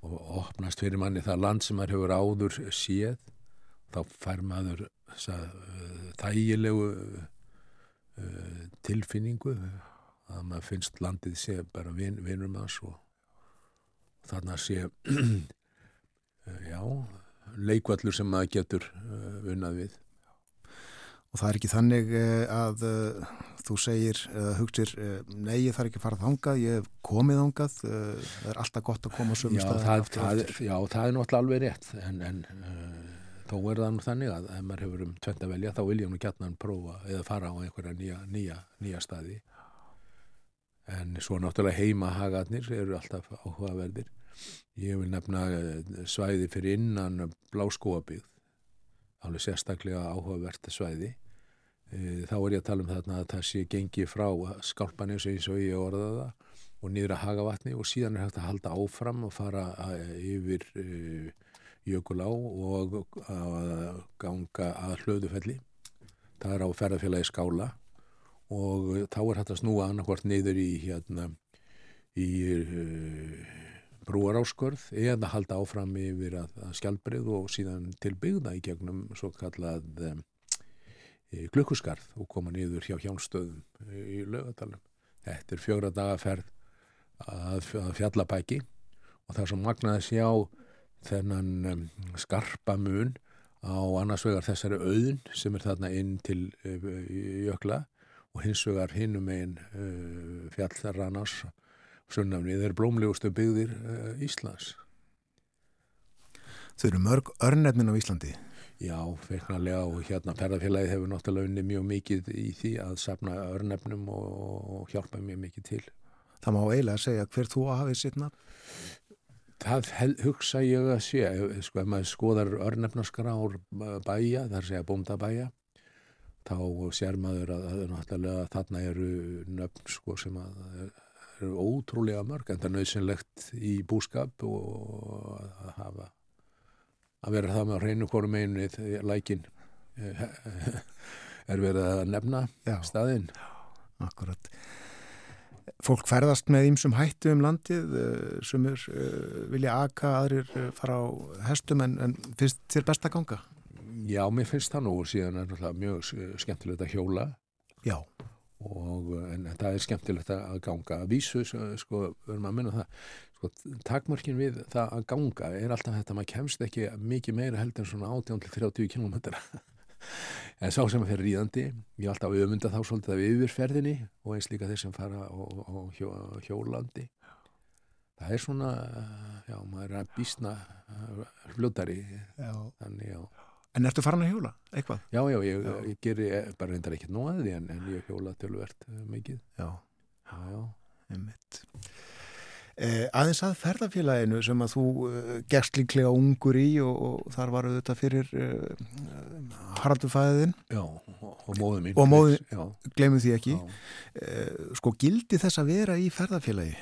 og opnast fyrir manni það land sem maður hefur áður séð þá fær maður uh, þægilegu uh, tilfinningu að maður finnst landið sé bara vin, vinur manns og þarna sé uh, já leikvallur sem maður getur uh, unnað við Og það er ekki þannig uh, að uh, þú segir, hugsir, uh, nei ég þarf ekki að fara þangað, ég hef komið þangað, það er alltaf gott að koma á sömu Já, staði það, það, aftur. já, það er náttúrulega alveg rétt en, en uh, þó er það nú þannig að ef maður hefur um tvent að velja þá vil ég nú gætna hann prófa eða fara á einhverja nýja, nýja, nýja staði. En svo náttúrulega heimahagarnir eru alltaf áhugaverðir. Ég vil nefna eh, svæði fyrir innan bláskóabíð alveg sérstaklega áhugavert svæði. Eh, þá er ég að tala um þarna að það sé gengi frá skálpanis eins og ég orðaði það og niður að hagavatni og síðan er hægt að halda áfram og fara að, yfir uh, jökulá og að ganga að hlöðufelli. Það er á ferðarfélagi skála og þá er hægt að snúa annarkvort niður í hérna í brúaráskorð eða halda áfram yfir að, að skjálbrið og síðan til byggða í gegnum svo kallað glukkuskarð og koma niður hjá hjánstöðum í lögadalum. Þetta er fjóra dagaferð að, fjallabæki og það er svo magnað að sjá þennan um, skarpa mun á annars vegar þessari auðn sem er þarna inn til uh, jökla og hins vegar hinnum einn uh, fjallrannars sunnafni. Þeir eru blómlegustu byggðir Íslands. Þau eru mörg örnefnin á Íslandi. Já, feiknarlega og hérna ferðarfélagi hefur náttúrulega unni mjög mikið í því að safna örnefnum og, og hjálpa mjög mikið til. Það má eiginlega segja hver þú hafið sitt nafn. Það hugsa ég að sé, sko, ef maður skoðar örnefnaskrár bæja, það er að segja bóndabæja, þá sér maður að, að náttúrulega þarna eru nöfn sko, sem að eru ótrúlega mörg, en það er nöðsynlegt í búskap og að hafa að vera það með á hreinu hvorum einu lækin er verið að nefna Já. staðinn. Akkurat. Fólk ferðast með ýmsum hættu um landið, uh, sumur uh, vilja aka, aðrir fara á hestum en, en finnst þér best að ganga? Já, mér finnst það nú og síðan er náttúrulega mjög skemmtilegt að hjóla Já. og en það er skemmtilegt að að ganga að vísu, sko, verðum að minna það sko, takmörkin við það að ganga er alltaf þetta, maður kemst ekki mikið meira heldur en svona 18-30 km en sá sem fer ríðandi ég er alltaf öfunda þá svolítið af yfirferðinni og eins líka þeir sem fara á, hjó, hjólandi það er svona já, maður er að já. þannig já En ertu farin að hjóla? Eitthvað? Já, já, ég, ég geri eh, bara reyndar ekkert að því en, en ég hjóla tölvert eh, mikið. Já. Já, já. Einmitt. Eh, aðeins að ferðarfélaginu sem að þú eh, gerst líklega ungur í og, og þar var auðvitað fyrir eh, Haraldur fæðin, já, og, móðu mín. Og Já, glemum því ekki. já. Sko gildi þess að vera í ferðarfélagi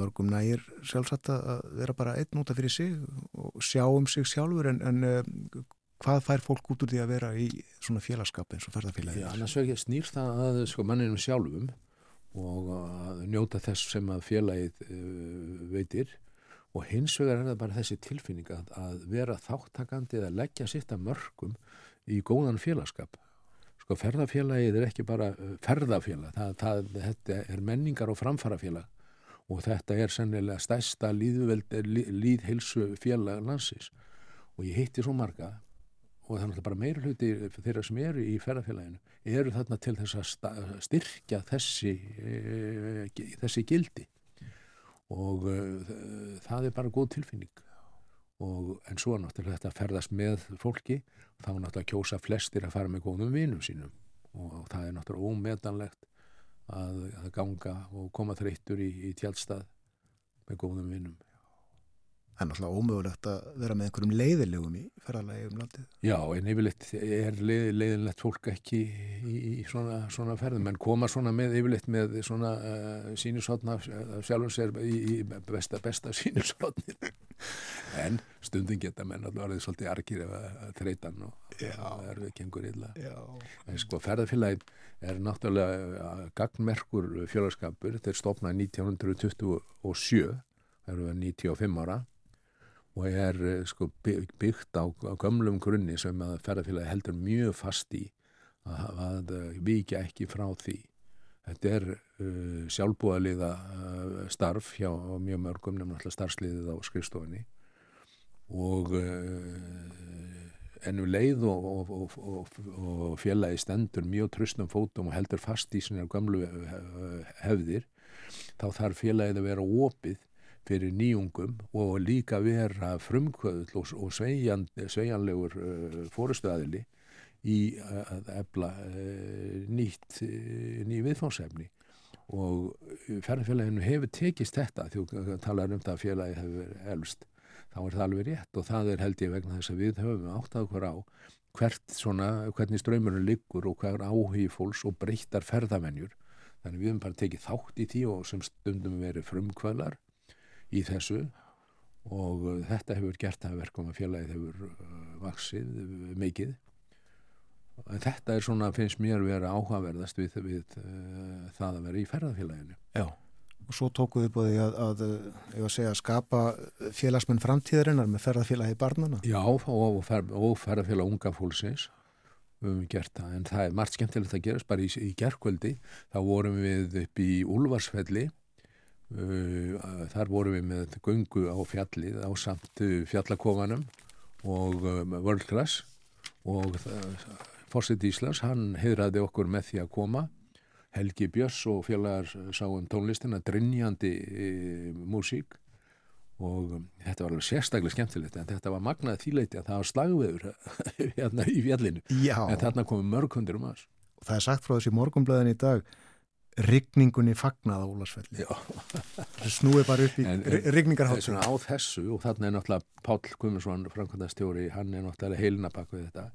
mörgum nægir sjálfsagt að vera bara einn útaf fyrir sig og sjá um sig sjálfur en, en hvað fær fólk út úr því að vera í svona félagskap eins og ferðarfélagi Já, annars vegar snýr það að sko, manninum sjálfum og að njóta þess sem að félagið uh, veitir. Og hins vegar er það bara þessi tilfinning að, að vera þáttakandi eða leggja sitt að mörgum í góðan félagskap. Sko ferðafélagið er ekki bara uh, ferðafélag, það, það, þetta er menningar og framfarafélag. Og þetta er sennilega stærsta líðveld, líð, líðhilsu félag landsins. Og ég hitti svo marga og það er náttúrulega bara meira hluti þeirra sem eru í ferðarfélaginu eru þarna til þess að styrkja þessi, e, þessi gildi. Og e, það er bara góð tilfinning. Og, en svo náttúrulega þetta að ferðast með fólki þá náttúrulega kjósa flestir að fara með góðum vinum sínum. Og það er náttúrulega ómetanlegt að, að ganga og koma þreyttur í, í tjálstað með góðum vinum Það er náttúrulega ómögulegt að vera með einhverjum leiðilegum í ferðarlagi um landið. Já, en yfirleitt er leið, leiðinlegt fólk ekki í, í svona, svona ferðum, en koma svona með yfirleitt með svona uh, sínusotna sjálfum sér í, í besta, besta sínusotnir. en stundin geta menn alltaf orðið svolítið argir ef að þreytan og það er við kengur illa. Já. En sko ferðarfélagin er náttúrulega gagnmerkur félagskapur, þeir stopnaði 1927, það eru við 95 ára og er eh, sko, by- byggt á, á gömlum grunni sem að ferðarfélagi heldur mjög fast í að, að eh, víkja ekki frá því. Þetta er uh, sjálfbúðaliða uh, starf hjá mjög mörgum nefnum alltaf starfsliðið á skrifstofinni og uh, ennum leið og, og, og, og, félagi stendur mjög tröstum fótum og heldur fast í sinni gömlu eh, hefðir þá þarf félagið að vera opið fyrir nýjungum og líka vera frumkvöðl og, og sveigjan, sveigjanlegur uh, fórustuðaðili í að efla uh, nýtt uh, ný viðfánsefni og ferðarfélaginu hefur tekist þetta þú talar um það að félagi hefur elst þá er það alveg rétt og það er held ég vegna þess að við höfum áttað okkur á hvert svona, hvernig ströymurinn liggur og hver áhugi fólks og breyttar ferðamenjur þannig við höfum bara tekið þátt í því og sem stundum verið frumkvölar í þessu og uh, þetta hefur gert það að verkum að félagið hefur uh, vaksið uh, mikið. En þetta er svona, finnst mér vera áhugaverðast við, við uh, það að vera í ferðafélaginu. Já. Og svo tókuðu upp á því að, að, að segja, skapa félagsmenn framtíðarinnar með ferðarfélagi barnana. Já, og, og, fer, og ferðafélag unga fólksins. Við höfum gert það, en það er margt skemmtilegt að gerast. Bara í, í gerkvöldi, þá vorum við upp í Úlfarsfelli. uh, þar vorum við með göngu á fjallið á samt uh, fjallakofanum og um, World Class. Og Fórsett Íslands, hann heiðraði okkur með því að koma. Helgi Björns og félagar sáum tónlistina drinjandi e, músík. Og um, þetta var alveg sérstaklega skemmtilegt en þetta var magnað þýleiti að það var slagveður hérna í fjallinu. Já. en þarna komu mörg hundur um aðs Og það er sagt frá þessi morgunblöðin í dag, rigningunni fagnað á. Það snúið bara upp í rigningarhátt. svona á þessu og þarna er náttúrulega Páll Guðmundsson, framkvæmdastjóri hann er náttúrulega heilina bak við þetta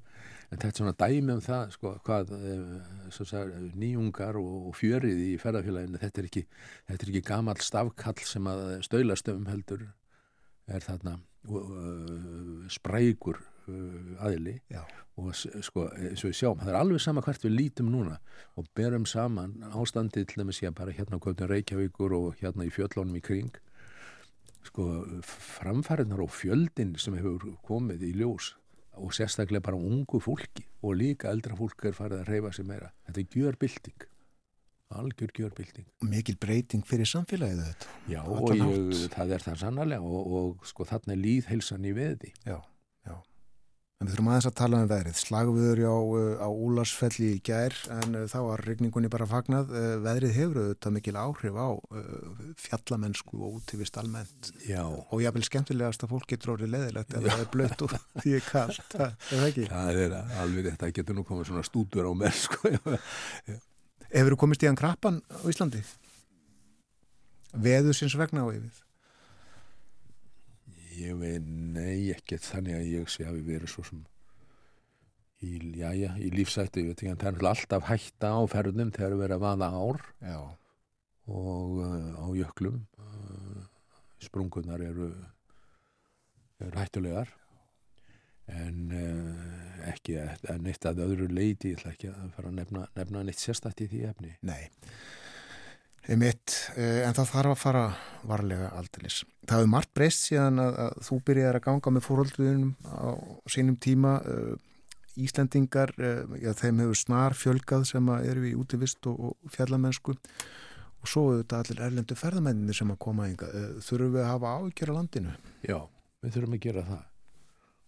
en þetta er svona dæmi um það sko, hvað eh, sagði, nýjungar og, og fjörið í ferðarfélaginu þetta er ekki, þetta er ekki gamall stafkall sem að stöðlastöfum heldur er þarna uh, sprækur uh, aðili Já. og sko, eins og við sjáum, það er alveg sama hvert við lítum núna og berum saman ástandið til dæmis ég bara hérna á Götun Reykjavíkur og hérna í fjöllónum í kring sko, framfæriðnar og fjöldin sem hefur komið í ljós og sérstaklega bara ungu fólki og líka eldra fólk er farið að reyfa sig meira. Þetta er gjörbylting algjör gjörbylting. Mikil breyting fyrir samfélagið þetta. Já, og ég, það er það sannarlega og, og sko þarna er líðheilsan í veði. Já. En við þurfum aðeins að tala um veðrið. Slagviður á, uh, á Úlarsfelli í gær en uh, þá var rigningunni bara fagnað. Uh, Veðrið hefur auðvitað mikil áhrif á fjallamennsku og útivist almennt. Já, Og jáfnvel skemmtilegast að fólk getur orðið leðilegt ef það er blött og því er kallt. Það er það ekki. það er alveg þetta getur nú komið svona stúdur á sko. Hefur þú komist í hann krappan á Íslandi? Veður sinns vegna á yfir. Ég veit, nei, ekkert þannig að ég sé að við verið svo sem í, já, já, í lífsættu, ég veit ekki, en það er alltaf hætta á ferðum þegar við erum að vaða ár Já, og uh, á jöklum. Uh, sprungunar eru, eru hættulegar. En uh, ekki en neitt að öðru leiti ég ætla ekki að fara að nefna, nefna neitt sérstætt í því efni. Nei. Einmitt, eh, en það þarf að fara varlega aldeilis. Það hefur margt breyst síðan að, að þú byrjaðir að ganga með fóröldunum á sínum tíma. eh, Íslendingar, eh, já, þeim hefur snar fjölgað sem eru í útivist og, og fjallamennsku og svo auðvitað allir erlendu ferðamenninir sem að koma ynga. Þurfum við að hafa ágjör á landinu? Já, við þurfum að gera það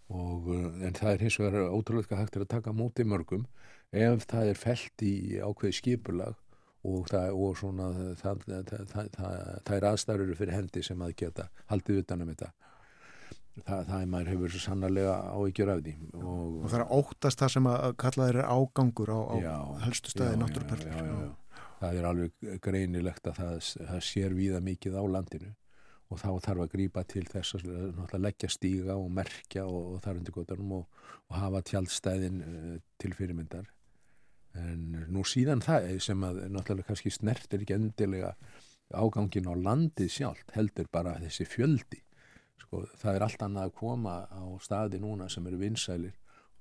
og en það er hins vegar ótrúlega hægt að taka móti mörgum ef það er felt í ákveði skipulag og það, og svona, það, það, það, það er aðstæður fyrir hendi sem að geta haldið utan um þetta. Það, það er maður hefur svo sannarlega áhyggjur af því og, Og það er óttast það sem að kalla þeirra ágangur á, á Já, helstu staði já, náttúruperlur. það er alveg greinilegt að það, það sér víða mikið á landinu og þá þarf að grípa til þess að leggja stíga og merkja og, og þar undir gotunum og, og hafa tjaldstæðin uh, til fyrirmyndar en nú síðan það sem að náttúrulega kannski snertir ekki endilega ágangin á landið sjálft heldur bara þessi fjöldi. Sko, það er allt annað að koma á staði núna sem eru vinsælir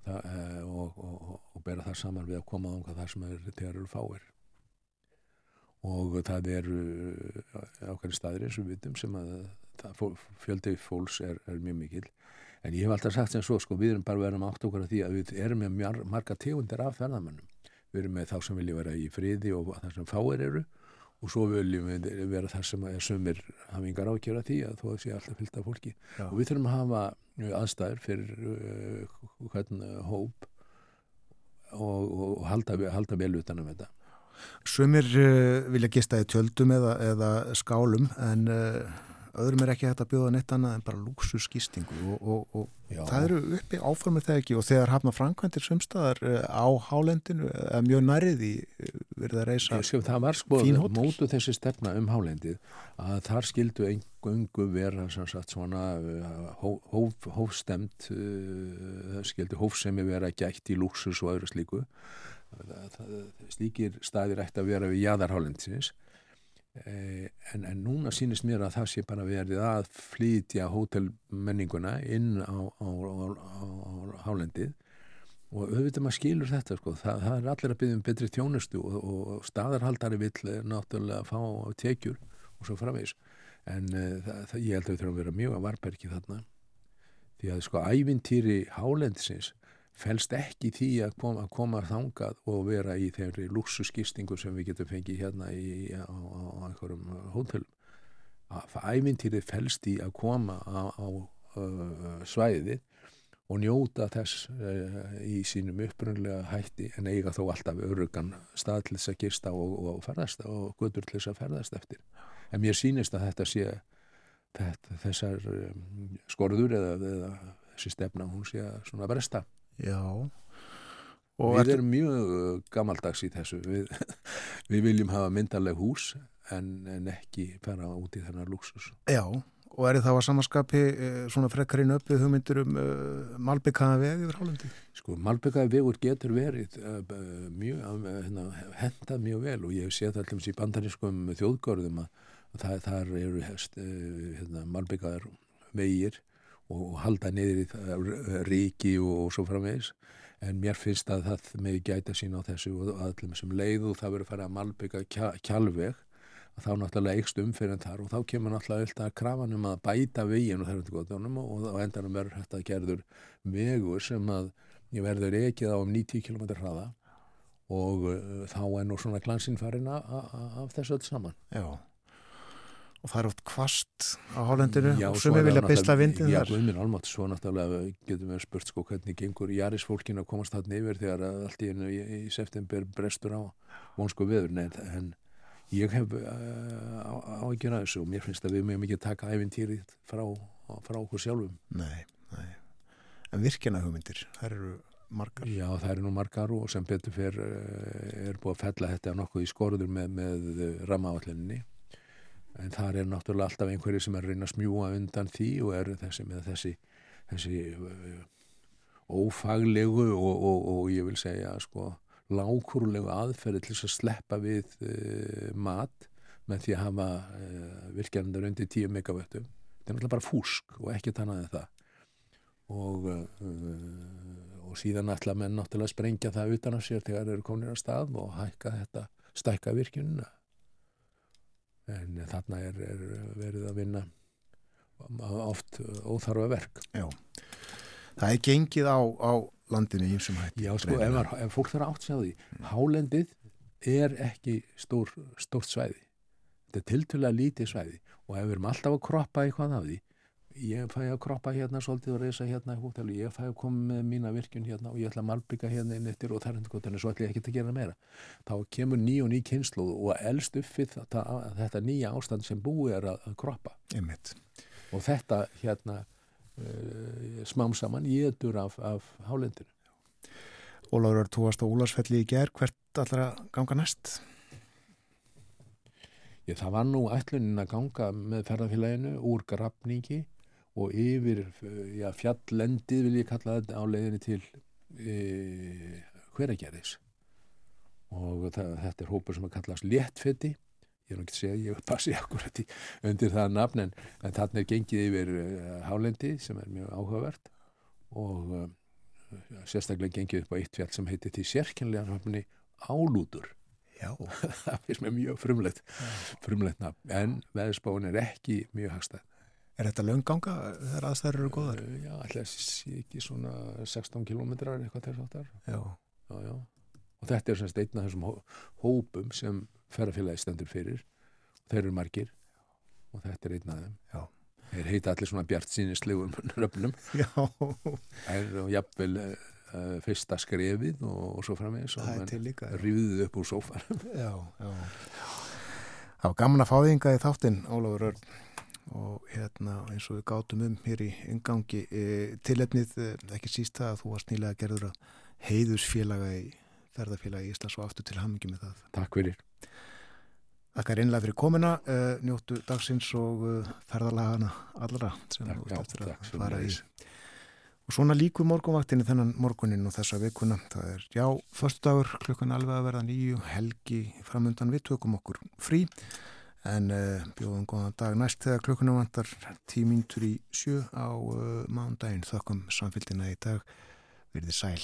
það, uh, og, og, og bera það saman við að koma á það sem er þegar eru fáir. Og það eru ákveðin staðir eins og vitum sem að fjöldi fólks er, er mjög mikil en ég hef alltaf sagt sem svo sko við erum bara verið átt okkur að því að við erum með marga tegundir af ferðamönnum við erum með þá sem vilja vera í friði og það sem fáir eru. Og svo viljum við vera þar sem er sumir hafingar ákjöra því að að sé alltaf fyllt af fólki. Já. og við þurfum að hafa uh, aðstæður fyrir uh, hvern uh, hóp og, og halda, halda vel utan um þetta. Sumir uh, vilja gista í tjöldum eða, eða skálum en uh, öðrum er ekki hægt að bjóða neitt annað en bara lúksusgistingu og, og, og það eru uppi áformið þegar ekki? Og þegar hafna framkvæmdir sumstaðar uh, á hálendinu eða mjög nærið í verið að reysa sko, það var sko mótu þessi stefna um hálendið að þar skildu engungu vera sagt svona hó- hóf, hófstemt uh, skildu hófsemi vera gætt í lúksus og öðru slíku. Það, það, slíkir staðir ætti að vera við jaðarhálendsins eh, en, en núna sýnist mér að það sé bara verið að flytja hótelmenninguna inn á, á, á, á, hálendið. Og auðvitað maður skilur þetta sko. það, það er allir að byggja um betri þjónustu og, og staðarhaldari vill eh, náttúrulega fá tekjur og svo framvegis. En uh, það, það, ég held að við þurfum að vera mjög að varbergi þarna. Því að sko ævintýri hálendisins felst ekki því að koma, að koma þangað og vera í þeirri luxuskistingu sem við getum fengið hérna í, á, á, einhverjum hótelum. Ævintýri felst í að koma á, á uh, svæðið og njóta þess uh, í sínum upprunlega hætti en eiga þó alltaf örugan stað til þess að gista og, og ferðast og gutur til þess að ferðast eftir. En mér sýnist að þetta sé þetta, þessar um, skorður eða, eða þessi stefna hún sé að bresta. Já Og við erum mjög uh, gamaldags í þessu. Við, við viljum hafa myndarleg hús en, en ekki fara út í þennar luxus. já, og er þá að samaskapi uh, svona frekkarinn uppið hugmyndur um uh, malbyggaða veg yfir hálendi Sko, Malbyggaði vegur getur verið uh, mjög, uh, hérna, hendað mjög vel og ég sé það allum í bandarískum þjóðgörðum að, að það, þar eru hest, uh, hérna, Malbyggaðar vegir og, halda niður í það, ríki og, og svo framvegis en mér finnst að það með gæta sín á þessu og allum sem leið og það verður að fara að malbygga kjálveg að þá náttúrulega eikst umfyrir þar og þá kemur náttúrulega alltaf krafan um að bæta veginn og þar undir góðunum og á endanum verður þetta gerður vegur sem að verður ekið á um 90 km hraða og uh, þá er nú svona glansinn farin a- a- a- af þessu öll saman. Já og það er oft kvast á hálendinu Já, og það vilja beisla vindin Já, þar. Guðminn almátt, svo náttúrulega getum við spurt sko hvernig gengur Jarisfólkin að komast þarna yfir þegar að allt í, í, í september brestur á vonsku veður, en, en ég hef uh, áhyggjur af þessu og mér finnst að við mögum ekki taka æfintýrið frá, frá okkur sjálfum. Nei, nei. En virkjana hugmyndir, þær eru margar. Já, það eru nú margar og sem betur fer uh, er búið að fella þetta nokkuð í skorður með, með rammaállinni en þar er náttúrulega alltaf einhverju sem er að reyna að smjúa undan því og eru þessi með þessi, þessi uh, ófaglegu og, og, og ég vil segja sko lágkúrulegu aðferði til þess að sleppa við uh, mat með því að hafa uh, virkjarnir undir 10 megavöttum. Þetta er náttúrulega bara fúsk og ekkert annað en það. Og, uh, og síðan ætla menn náttúrulega að sprengja það utan af sér þegar þeir eru komin á stað og hækka þetta, stækka virkjunina. En þarna er, er verið að vinna oft óþarfa verk. Já. Það er gengið á, á landinu í þessum hætti. Já, sko, ef, var, ef fólk þarf að átt sig á því, hálendið er ekki stór, stórt svæði. Þetta er tiltölulega lítið svæði og ef við erum alltaf að kroppa eitthvað af því, ég fæ að kroppa hérna svolítið og reysa hérna í hótelu, ég fæ að koma með mína virkun hérna og ég ætla að malbygga hérna inn eftir og þar hendur gotinu, svo ætla ég ekki að gera meira. Þá kemur ný og ný kynslu og elst upp við þetta, þetta nýja ástand sem búið er að, kroppa. Og þetta hérna uh, smám saman jétur af, af hálendinu. Ólafur, þú varst á Úlarsfelli í ger, hvert allar að ganga næst? Ég, það var nú ætlunin að ganga með ferðarfélaginu úr grafningi og yfir já, fjallendið vil ég kalla þetta á leiðinni til e, hveragerðis. Og það, þetta er hópur sem að kallast léttfetti ég er nú ekki að segja, ég passi akkurat í undir það nafn en, en þarna er gengið yfir uh, hálendi sem er mjög áhugavert. Og uh, sérstaklega gengið upp á eitt fjall sem heitir til sérkynlega hafni Álútur. Já. það finnst mér mjög frumlegt frumlegt nafn, en veðspáin er ekki mjög hagstæð Er þetta lönganga þegar aðstæður eru góðar? Uh, já, alltaf sé ekki svona 16 kilometrar eitthvað þess aftar Já. já, já. og þetta er semst einn af þessum hó hópum sem ferðarfélagi stendur fyrir þeir eru margir og þetta er einn af þeim Já. þeir heita allir svona bjart sínislegum röfnum Já. er og jafnvel uh, fyrsta skrefið og, og svo framvegis Það er til líka. rýðuð upp úr sófanum Já. Já. Það var gaman að fá þinga í þáttinn, Ólafur Örn og hérna eins og við gátum um hér í yngangi e, tilefnið, e, ekki síst það að þú varst nýlega gerður að heiðusfélaga í ferðarfélagi Íslands og aftur til hamingi með það. Takk fyrir Þakkar einlega fyrir komuna, uh, njóttu dagsins og uh, ferðarlagana allra sem Takk, þú ert eftir að takk fara í. Og svona líku morgunvaktinni þennan morgunin og þessa vikuna. Það er, já, förstudagur klukkan alveg að verða nýju, helgi framundan við tökum okkur frí. En uh, bjóðum góðan dag næst þegar klukkunum vantar tímintur í sjö á uh, mánudaginn. Þökkum samfélgina í dag. Verðið sæl.